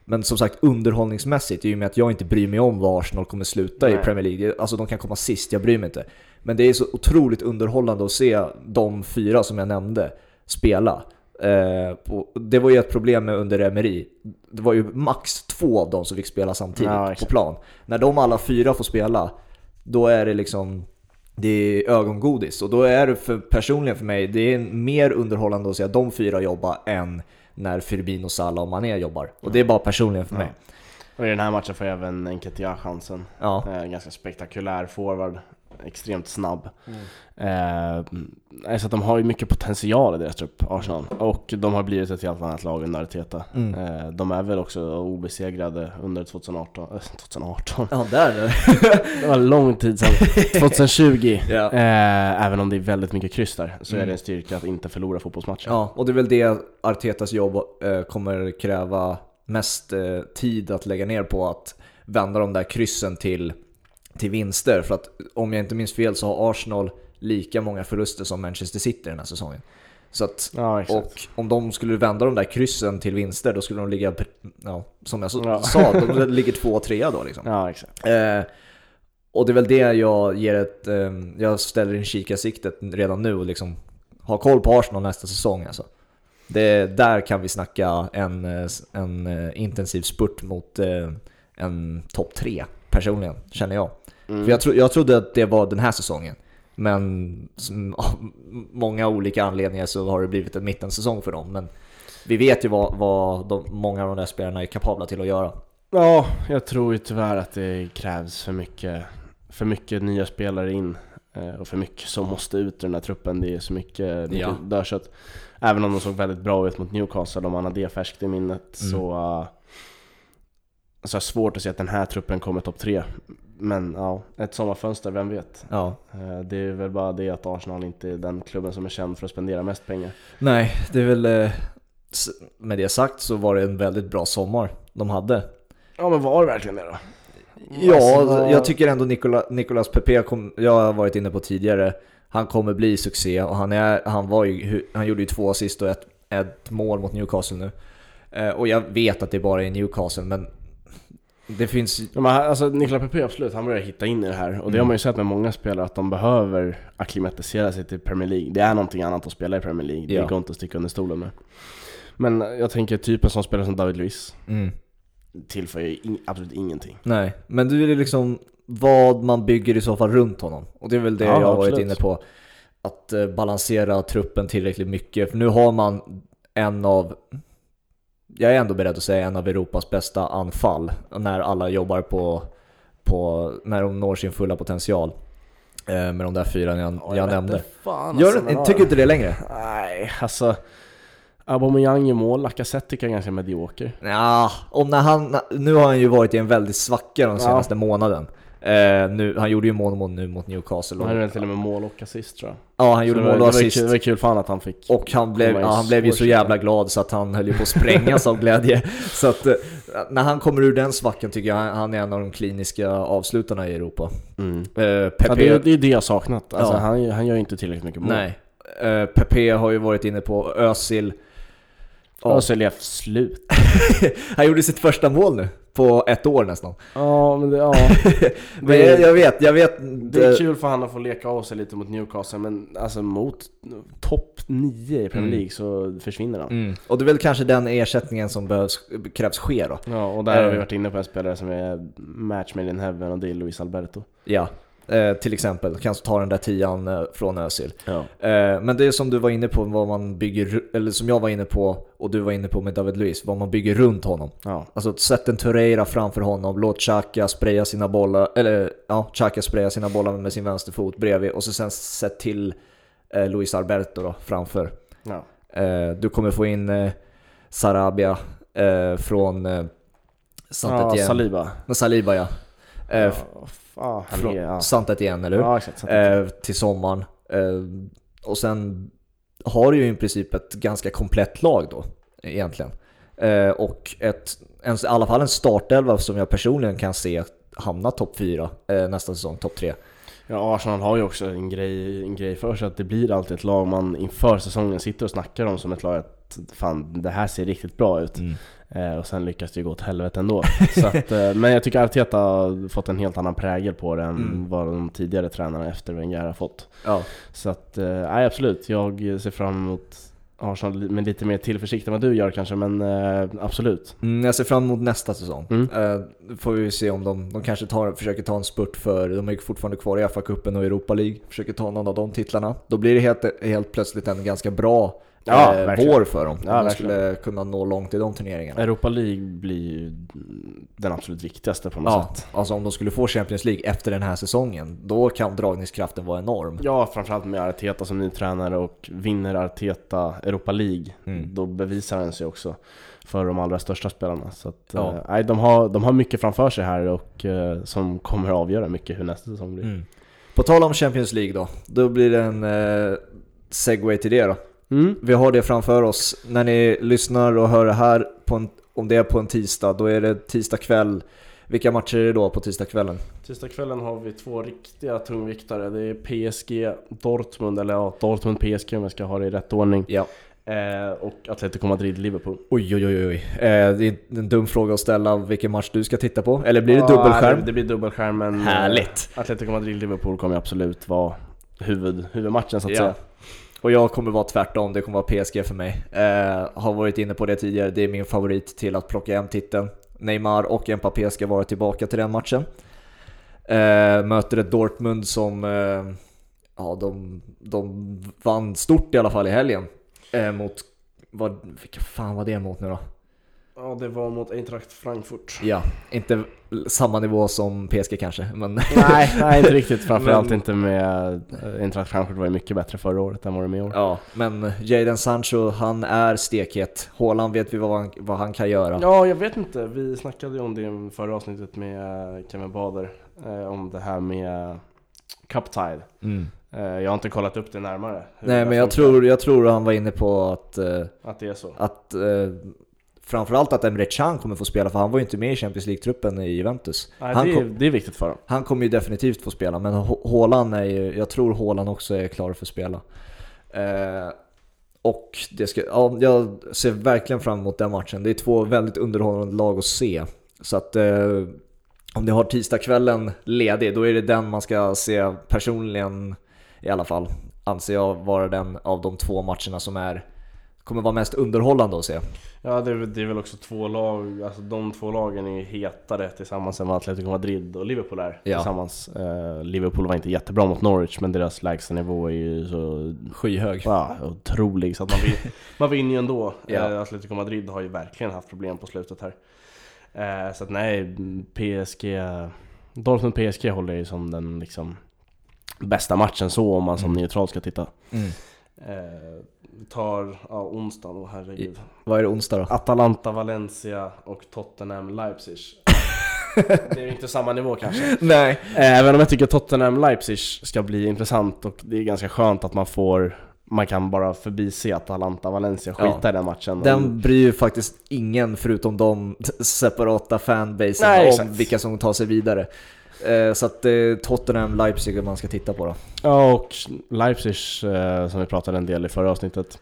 Men som sagt underhållningsmässigt, i och med att jag inte bryr mig om var Arsenal kommer sluta i Nej. Premier League, alltså de kan komma sist, jag bryr mig inte. Men det är så otroligt underhållande att se de fyra som jag nämnde spela. Eh, det var ju ett problem med under Emery. Det var ju max två av dem som fick spela samtidigt Ja, på plan. När de alla fyra får spela, då är det liksom det är ögongodis. Och då är det för, personligen för mig, det är mer underhållande att se de fyra jobba än när Firmino, Salah och Mané jobbar. Och det är bara personligen för Ja. mig. Och i den här matchen får även Enketia chansen. Ja. Eh, ganska spektakulär forward, extremt snabb. Mm. Eh, så de har ju mycket potential i deras trupp, Arsenal. Och de har blivit ett helt annat lag under Arteta. Mm. Eh, de är väl också obesegrade under 2018. Eh, 2018? Ja, där Det var lång tid sedan. 2020. Ja. Eh, även om det är väldigt mycket kryss där, så är Mm. det en styrka att inte förlora fotbollsmatcher. Ja, och det är väl det Artetas jobb eh, kommer kräva mest eh, tid att lägga ner på att vända de där kryssen till, till vinster. För att om jag inte minns fel så har Arsenal lika många förluster som Manchester City den här säsongen. Så att, Ja, och om de skulle vända de där kryssen till vinster då skulle de ligga, ja, som jag Ja. sa, de ligger två och trea då liksom. Ja, exakt. Eh, och det är väl det jag ger ett, eh, jag ställer in kikarsiktet redan nu och liksom har koll på Arsenal nästa säsong alltså. Det, där kan vi snacka en, eh, en eh, intensiv spurt mot eh, en topp tre personligen, känner jag. Mm. För jag, tro, jag trodde att det var den här säsongen. Men av många olika anledningar så har det blivit en mittensäsong för dem. Men vi vet ju vad, vad de, många av de där spelarna är kapabla till att göra. Ja, jag tror ju tyvärr att det krävs för mycket, för mycket nya spelare in eh, och för mycket som måste ut ur den här truppen. Det är så mycket, mycket Ja. dödkött. Även om de såg väldigt bra ut mot Newcastle, om man har det färskt i minnet, Mm. så, uh, så är det svårt att se att den här truppen kommer topp tre. Men ja, ett sommarfönster, vem vet? Ja. Eh, Det är väl bara det att Arsenal inte är den klubben som är känd för att spendera mest pengar. Nej, det är väl... eh, Med det sagt så var det en väldigt bra sommar de hade. Ja men var det verkligen det då? Ja, Alltså, vad- jag tycker ändå Nicola, Nicolas Pepe, kom, jag har varit inne på tidigare, han kommer bli succé och han, är, han, var ju, han gjorde ju två assist och ett, ett mål mot Newcastle nu. Eh, och jag vet att det bara är Newcastle, men det finns... Ja, men alltså, Nikola Pepe absolut, han börjar hitta in i det här. Och det Mm. har man ju sett med många spelare, att de behöver acklimatisera sig till Premier League. Det är någonting annat att spela i Premier League, det Ja. går inte att sticka under stolen med. Men jag tänker typ en sån spelare som David Luiz, Mm, tillför ju in, absolut ingenting. nej, men det är liksom vad man bygger i så fall runt honom. Och det är väl det Ja, jag har varit inne på. Att eh, balansera truppen tillräckligt mycket. För nu har man en av, jag är ändå beredd att säga en av Europas bästa anfall. När alla jobbar på, på när de når sin fulla potential. Eh, med de där fyra jag, Ja, jag vet nämnde. Fan, Gör, alltså, tycker du inte det längre? Nej, alltså... Aubameyang gör mål, Lacazette tycker jag är ganska medioker. Ja, om när han, nu har han ju varit i en väldigt svacka Ja. senaste månaden. Eh, nu, han gjorde ju mål mot, nu mot Newcastle. Han Och, hade väl till och med mål och assist tror jag. ja, han gjorde Så mål och det var assist. kul- Det var kul för han att han fick... Och han blev, ja, han blev ju så jävla glad så att han höll ju på att sprängas av glädje. Så att eh, när han kommer ur den svackan tycker jag han, han är en av de kliniska avslutarna i Europa. Mm. Eh, Ja, Pepe, det, är- det är det jag saknat. Alltså, Ja. han, han gör ju inte tillräckligt mycket mål. nej. Eh, Pepe har ju varit inne på Özil. Ja, Özil är slut. han gjorde sitt första mål nu på ett år nästan. Ja, men det, ja. Men jag, jag vet, jag vet. Det är kul för han att få leka av sig lite mot Newcastle, men alltså mot topp 9 i Premier Mm. League så försvinner han. Mm. Och det är väl kanske den ersättningen som behövs, krävs ske då. Ja, och där har vi Eh. varit inne på en spelare som är match made in heaven och det är Luis Alberto. Ja, eh, till exempel. Kanske ta den där tian eh, från Özil. Ja. Eh, men det är som du var inne på, vad man bygger, eller som jag var inne på och du var inne på med David Luiz, vad man bygger runt honom. Ja. Alltså sätt en Torreira framför honom, låt Xhaka spraya sina bollar, eller ja, Xhaka spraya sina bollar med sin vänsterfot bredvid och så sen sätt till eh, Luis Alberto då framför. ja. Eh, du kommer få in eh, Sarabia eh, från eh, ja Saint-Étienne. Saliba. Saliba ja. Eh, ja, från ja. Saint-Étienne, eller hur? ja, exakt. eh, till sommaren. Eh, och sen har du ju i princip ett ganska komplett lag då, egentligen. Eh, och ett, en, i alla fall en startelva som jag personligen kan se hamna topp 4 eh, nästa säsong, topp 3. Ja, Arsenal har ju också en grej, en grej för sig att det blir alltid ett lag man inför säsongen sitter och snackar om som ett lag att fan, det här ser riktigt bra ut. Eh, och sen lyckas det ju gå åt helvete ändå. Så att, eh, men jag tycker Arteta har fått en helt annan prägel på det än Mm. vad de tidigare tränarna efter Wenger har fått. Ja. Så att, eh, absolut. Jag ser fram emot Arsenal med lite mer tillförsikt än vad du gör kanske, men eh, absolut. Mm, jag ser fram emot nästa säsong. Mm. Eh, får vi se om de, de kanske tar, försöker ta en spurt för, de är ju fortfarande kvar i FA-cupen och Europa League, försöker ta någon av de titlarna. Då blir det helt, helt plötsligt en ganska bra Ja, eh, vår för dem. Ja, om de verkligen. skulle kunna nå långt i de turneringarna. Europa League blir ju den absolut viktigaste på något Ja, sätt. alltså om de skulle få Champions League efter den här säsongen, då kan dragningskraften vara enorm. Ja, framförallt med Arteta som ny tränare och vinner Arteta Europa League, Mm. då bevisar han sig också för de allra största spelarna. Så att, Ja. eh, nej, de, har, de har mycket framför sig här och eh, som kommer att avgöra mycket hur nästa säsong blir. Mm. På tal om Champions League då, då blir det en eh, segway till det då. Mm. Vi har det framför oss. När ni lyssnar och hör det här, på en, om det är på en tisdag, då är det tisdag kväll. Vilka matcher är det då på tisdagskvällen? Tisdagskvällen har vi två riktiga tungviktare. Det är PSG Dortmund, eller ja, Dortmund PSG om jag ska ha det i rätt ordning. Ja. Eh, och Atletico Madrid Liverpool. Oj oj oj oj. Eh, det är en dum fråga att ställa vilken match du ska titta på. Eller blir det Ja, dubbelskärm? Det, det blir dubbelskärm men eh, Härligt! Atletico Madrid Liverpool kommer absolut vara huvud, huvudmatchen så att Ja. säga. Och jag kommer vara tvärtom, det kommer vara PSG för mig. Eh, har varit inne på det tidigare, det är min favorit till att plocka hem titeln. Neymar och Mbappé ska vara tillbaka till den matchen. Eh, möter ett Dortmund som, eh, ja de, de vann stort i alla fall i helgen. Eh, mot, vad, vilka fan var det mot nu då? Ja, det var mot Eintracht Frankfurt. Ja, inte samma nivå som PSG kanske, men nej, nej, inte riktigt. Framförallt Men- inte med... Eintracht Frankfurt var ju mycket bättre förra året än vad de är i år. ja. Men Jadon Sancho, han är stekhet. Haaland vet vi vad han, vad han kan göra. Ja, jag vet inte. Vi snackade ju om det i förra avsnittet med eh, Kevin Bader. Eh, om det här med Cup Tide. Mm. Eh, jag har inte kollat upp det närmare. Nej men jag funkar. tror, jag tror han var inne på att, Att det är så. att framförallt att Emre Can kommer få spela för han var ju inte med i Champions League-truppen i Juventus. Nej, det, är, kom, det är viktigt för dem. han kommer ju definitivt få spela men Haaland är ju, jag tror Haaland också är klar för att spela. Eh, och det ska, ja, jag ser verkligen fram emot den matchen. Det är två väldigt underhållande lag att se. Så att eh, om ni har tisdagskvällen ledig, då är det den man ska se personligen i alla fall. Anser jag vara den av de två matcherna som är kommer vara mest underhållande att se. Ja, det är, det är väl också två lag, alltså de två lagen är hetare tillsammans än vad Atletico Madrid och Liverpool är Ja. tillsammans. Eh, Liverpool var inte jättebra mot Norwich, men deras lägsta nivå är ju så Skyhög. ja, otrolig så att man, vin, man vinner ju ändå. Ja. Eh, Atletico Madrid har ju verkligen haft problem på slutet här. Eh, så att nej, PSG, Dortmund PSG håller ju som den liksom bästa matchen så om man som Mm. neutral ska titta. Mm. Eh, tar, ja onsdagen, oh, herregud. Vad är det onsdag då? Atalanta, Valencia och Tottenham, Leipzig. det är ju inte samma nivå kanske. Nej. Även om jag tycker Tottenham, Leipzig ska bli intressant och det är ganska skönt att man får man kan bara förbise Atalanta, Valencia, skita Ja. i den matchen. Den bryr ju faktiskt ingen förutom de separata fanbasen Nej, om exakt. vilka som tar sig vidare. Eh, Så att är Tottenham, Leipzig man ska titta på då. Ja, och Leipzig, eh, som vi pratade en del i förra avsnittet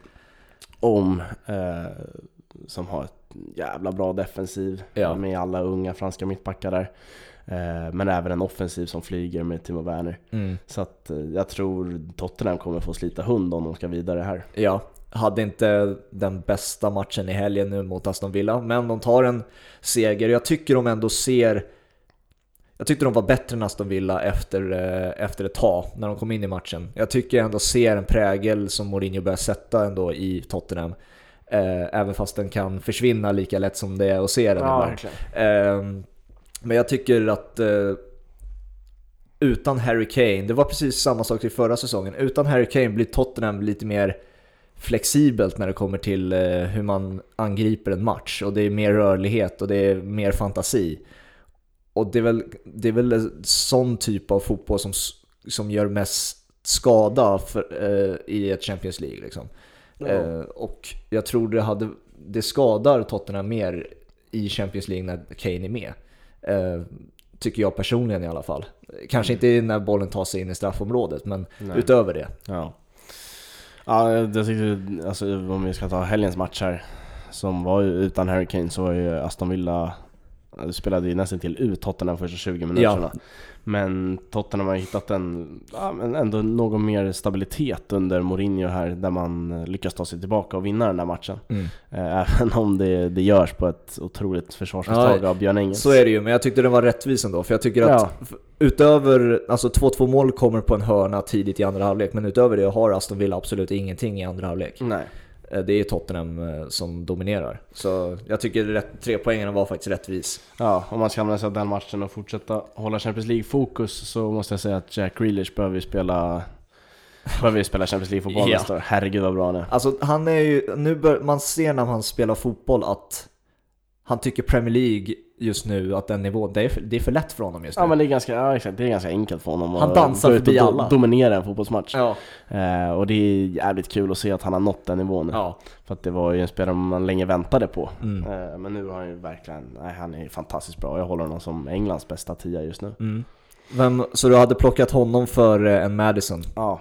om, eh, som har ett jävla bra defensiv Ja. med alla unga franska mittbackar där. Eh, men även en offensiv som flyger med Timo Werner. Mm. Så att eh, jag tror Tottenham kommer få slita hund om de ska vidare här. Ja, hade inte den bästa matchen i helgen nu mot Aston Villa, men de tar en seger. Jag tycker de ändå ser... Jag tyckte de var bättre än Aston Villa efter, eh, efter ett tag, när de kom in i matchen. Jag tycker jag ändå ser en prägel som Mourinho börjar sätta ändå i Tottenham. Eh, även fast den kan försvinna lika lätt som det är att se den ibland. Ehm, men jag tycker att eh, utan Harry Kane, det var precis samma sak i förra säsongen, utan Harry Kane blir Tottenham lite mer flexibelt när det kommer till hur man angriper en match och det är mer rörlighet och det är mer fantasi. Och det är väl, det är väl en sån typ av fotboll som, som gör mest skada för, eh, i ett Champions League. Liksom. Eh, och jag tror det, hade, det skadar Tottenham mer i Champions League när Kane är med. Eh, tycker jag personligen i alla fall. Kanske inte när bollen tar sig in i straffområdet, men Nej. utöver det. Ja. Ja, jag tyckte, alltså om vi ska ta helgens match här, som var ju utan Harry Kane så var ju Aston Villa, det spelade ju nästan till ut Tottenham första 20 minuterna. Men Tottenham har hittat en, ja, men ändå någon mer stabilitet under Mourinho här, där man lyckas ta sig tillbaka och vinna den där matchen. Mm. Eh, Även om det, det görs på ett otroligt försvarsmisstag av Björn Engels. Så är det ju, men jag tyckte det var rättvis ändå. För jag tycker att Ja. utöver, alltså 2-2 mål kommer på en hörna tidigt i andra halvlek, men utöver det har Aston Villa absolut ingenting i andra halvlek. Nej. Eh, Det är Tottenham eh, som dominerar. Så jag tycker tre poängen var faktiskt rättvis. Ja, om man ska använda sig av den matchen och fortsätta hålla Champions League-fokus så måste jag säga att Jack Grealish behöver ju spela Behöver ju spela Champions League-fotboll Ja. nästa år. Herregud vad bra han är. Alltså han är ju, nu bör, man ser när han spelar fotboll att han tycker Premier League just nu, att den nivån, det är för, det är för lätt för honom just nu. Ja men det är ganska, ja, exakt, det är ganska enkelt för honom Han att dansar och förbi alla. dominera en fotbollsmatch. ja. Eh, och det är jävligt kul att se att han har nått den nivån nu. ja. För att det var ju en spelare man länge väntade på. Mm. Eh, men nu har han ju verkligen, nej han är fantastiskt bra. Jag håller honom som Englands bästa tia just nu. Mm. Vem, så du hade plockat honom för eh, en Madison? Ja,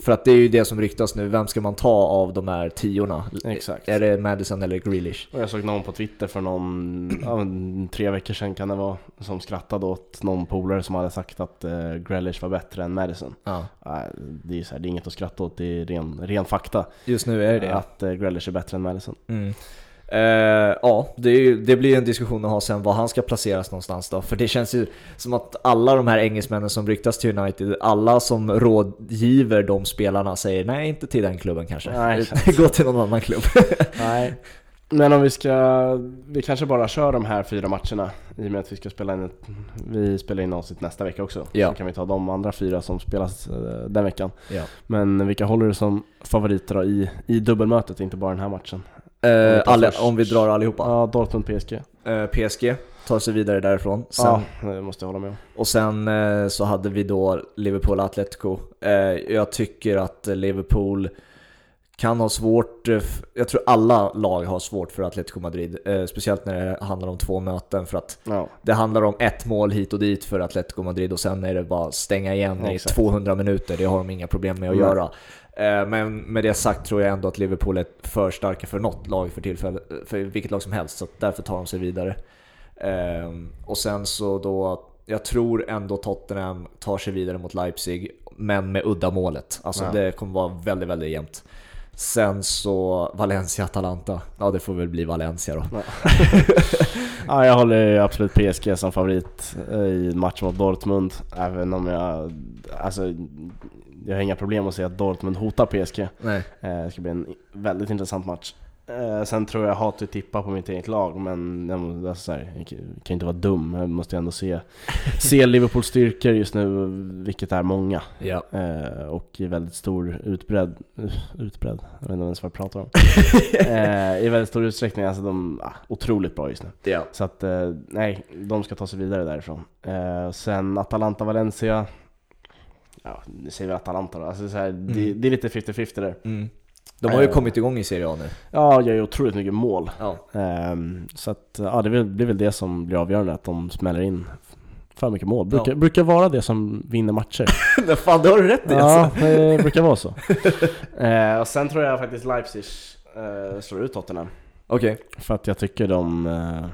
För att det är ju det som ryktas nu, vem ska man ta av de här tiorna? exakt. Är det Madison eller Grealish? Och jag såg någon på Twitter för någon, tre veckor sedan kan det vara, som skrattade åt någon polare som hade sagt att uh, Grealish var bättre än Madison. Ja, Nej, det, är så här, det är inget att skratta åt, det är ren, ren fakta. just nu är det det. Att uh, Grealish är bättre än Madison. Mm. Eh, ja, det, det blir en diskussion att ha sen var han ska placeras någonstans då. För det känns ju som att alla de här engelsmännen som ryktas till United, alla som rådgiver de spelarna säger nej, inte till den klubben kanske. Nej. Gå till någon annan klubb. Nej. Men om vi ska, vi kanske bara kör de här fyra matcherna i och med att vi ska spela in ett, vi spelar in avsnitt nästa vecka också. Ja. Så kan vi ta de andra fyra som spelas eh, den veckan. ja. Men vilka håller du som favoriter då i, i dubbelmötet, inte bara den här matchen? Eh, alla, om vi drar allihopa. Ja, Dortmund-PSG. Eh, PSG tar sig vidare därifrån. Sen, Ja, det måste jag hålla med om. Och sen eh, så hade vi då Liverpool-Atletico. Eh, jag tycker att Liverpool kan ha svårt, eh, jag tror alla lag har svårt för Atletico Madrid. Eh, speciellt när det handlar om två möten för att Ja, det handlar om ett mål hit och dit för Atletico Madrid och sen är det bara stänga igen i Exakt. 200 minuter. Det har de inga problem med att Nej. göra. Eh, Men med det sagt tror jag ändå att Liverpool är för starka för något lag för tillfället, för vilket lag som helst, så därför tar de sig vidare. Ehm, Och sen så då, jag tror ändå Tottenham tar sig vidare mot Leipzig, men med uddamålet. Alltså Ja. det kommer vara väldigt, väldigt jämnt. Sen så Valencia-Atalanta, ja det får väl bli Valencia då. ja jag håller absolut PSG som favorit i match mot Dortmund. Även om jag, alltså, jag har inga problem att se att Dortmund hotar PSG. Nej. Eh, Det ska bli en väldigt intressant match. Eh, Sen tror jag hatar att tippa på mitt eget lag, men jag, må- alltså, så här, jag kan inte vara dum. Jag måste ändå se, se Liverpools styrkor just nu, vilket är många. Ja. Eh, och i väldigt stor utbredd, utbredd, jag vet inte ens vad jag pratar om. eh, I väldigt stor utsträckning, alltså de är otroligt bra just nu. ja. Så att, eh, nej, de ska ta sig vidare därifrån. Sen Atalanta-Valencia, ja, det säger vi Atalanta då. Alltså, så här, det, Mm. det är lite 50-50 där. Mm. De har ju Eh. kommit igång i Serie A nu. Ja, gör ju otroligt mycket mål. Ja. Ehm, så att, ja, det blir, väl det som blir avgörande, att de smäller in för mycket mål. Brukar, Ja. brukar vara det som vinner matcher. Fan, det har du rätt i ja, alltså. det brukar vara så. Eh, och sen tror jag faktiskt Leipzig eh, slår ut Tottenham. Okej. För att jag tycker de... Eh,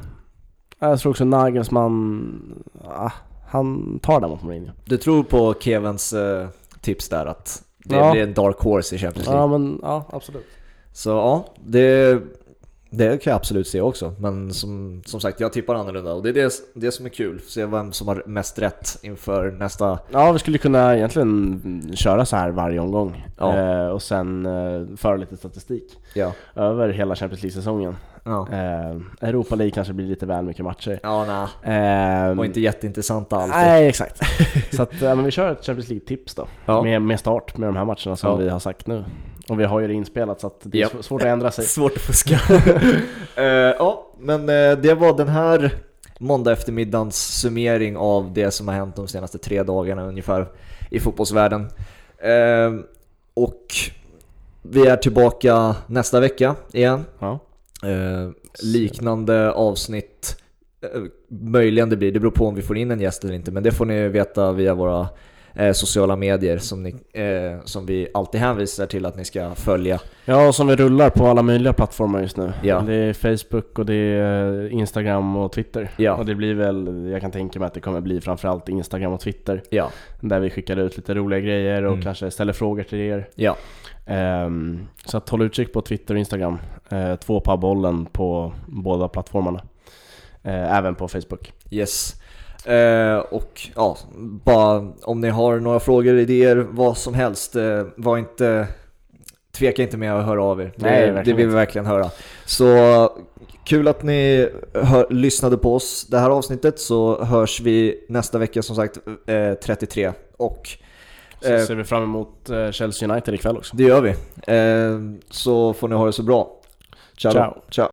jag tror också Nagelsmann, ah, han tar den mot Mourinho. Du tror på Kevins eh, tips där att det Ja. blir en dark horse i Champions League? Ja men, ja absolut. Så ja, det, det kan jag absolut se också. Men som, som sagt, jag tippar annorlunda och det är det, det som är kul. Se vem som har mest rätt inför nästa... Ja, vi skulle kunna egentligen köra så här varje omgång. Ja. Eh, och sen eh, föra lite statistik Ja. över hela Champions League-säsongen. Ja, Eh, Europa League kanske blir lite väl mycket matcher. ja nej. Eh, Och inte jätteintressanta alltid. Nej, exakt. så att, men vi kör ett Champions League-tips då. Ja. Med, med start med de här matcherna som Ja. vi har sagt nu. Och vi har ju det inspelat så att det är Ja. sv- svårt att ändra sig. Svårt att fuska. Eh, ja, men eh, det var den här måndag eftermiddagens summering av det som har hänt de senaste tre dagarna ungefär i fotbollsvärlden. Eh, och vi är tillbaka nästa vecka igen. Ja. Eh, liknande avsnitt, eh, möjligen det blir, det beror på om vi får in en gäst eller inte, men det får ni veta via våra eh, sociala medier som, ni, som vi alltid hänvisar till att ni ska följa. ja, och som vi rullar på alla möjliga plattformar just nu. Ja. Det är Facebook och det är Instagram och Twitter. Ja. Och det blir väl, jag kan tänka mig att det kommer bli framförallt Instagram och Twitter. Ja, Där vi skickar ut lite roliga grejer och Mm. kanske ställer frågor till er. ja, Ehm, så att håll utkik på Twitter och Instagram. Uh, två på bollen på båda plattformarna. Eh, även på Facebook. yes. Eh, och ja, bara om ni har några frågor, idéer, vad som helst, var inte Tveka inte med att höra av er. Nej, det, det vill vi verkligen höra. Så kul att ni hör, lyssnade på oss det här avsnittet så hörs vi nästa vecka som sagt eh, 33 och Så Eh. ser vi fram emot eh, Chelsea United ikväll också. det gör vi. Eh, så får ni ha det så bra. Ciao. Ciao. Ciao.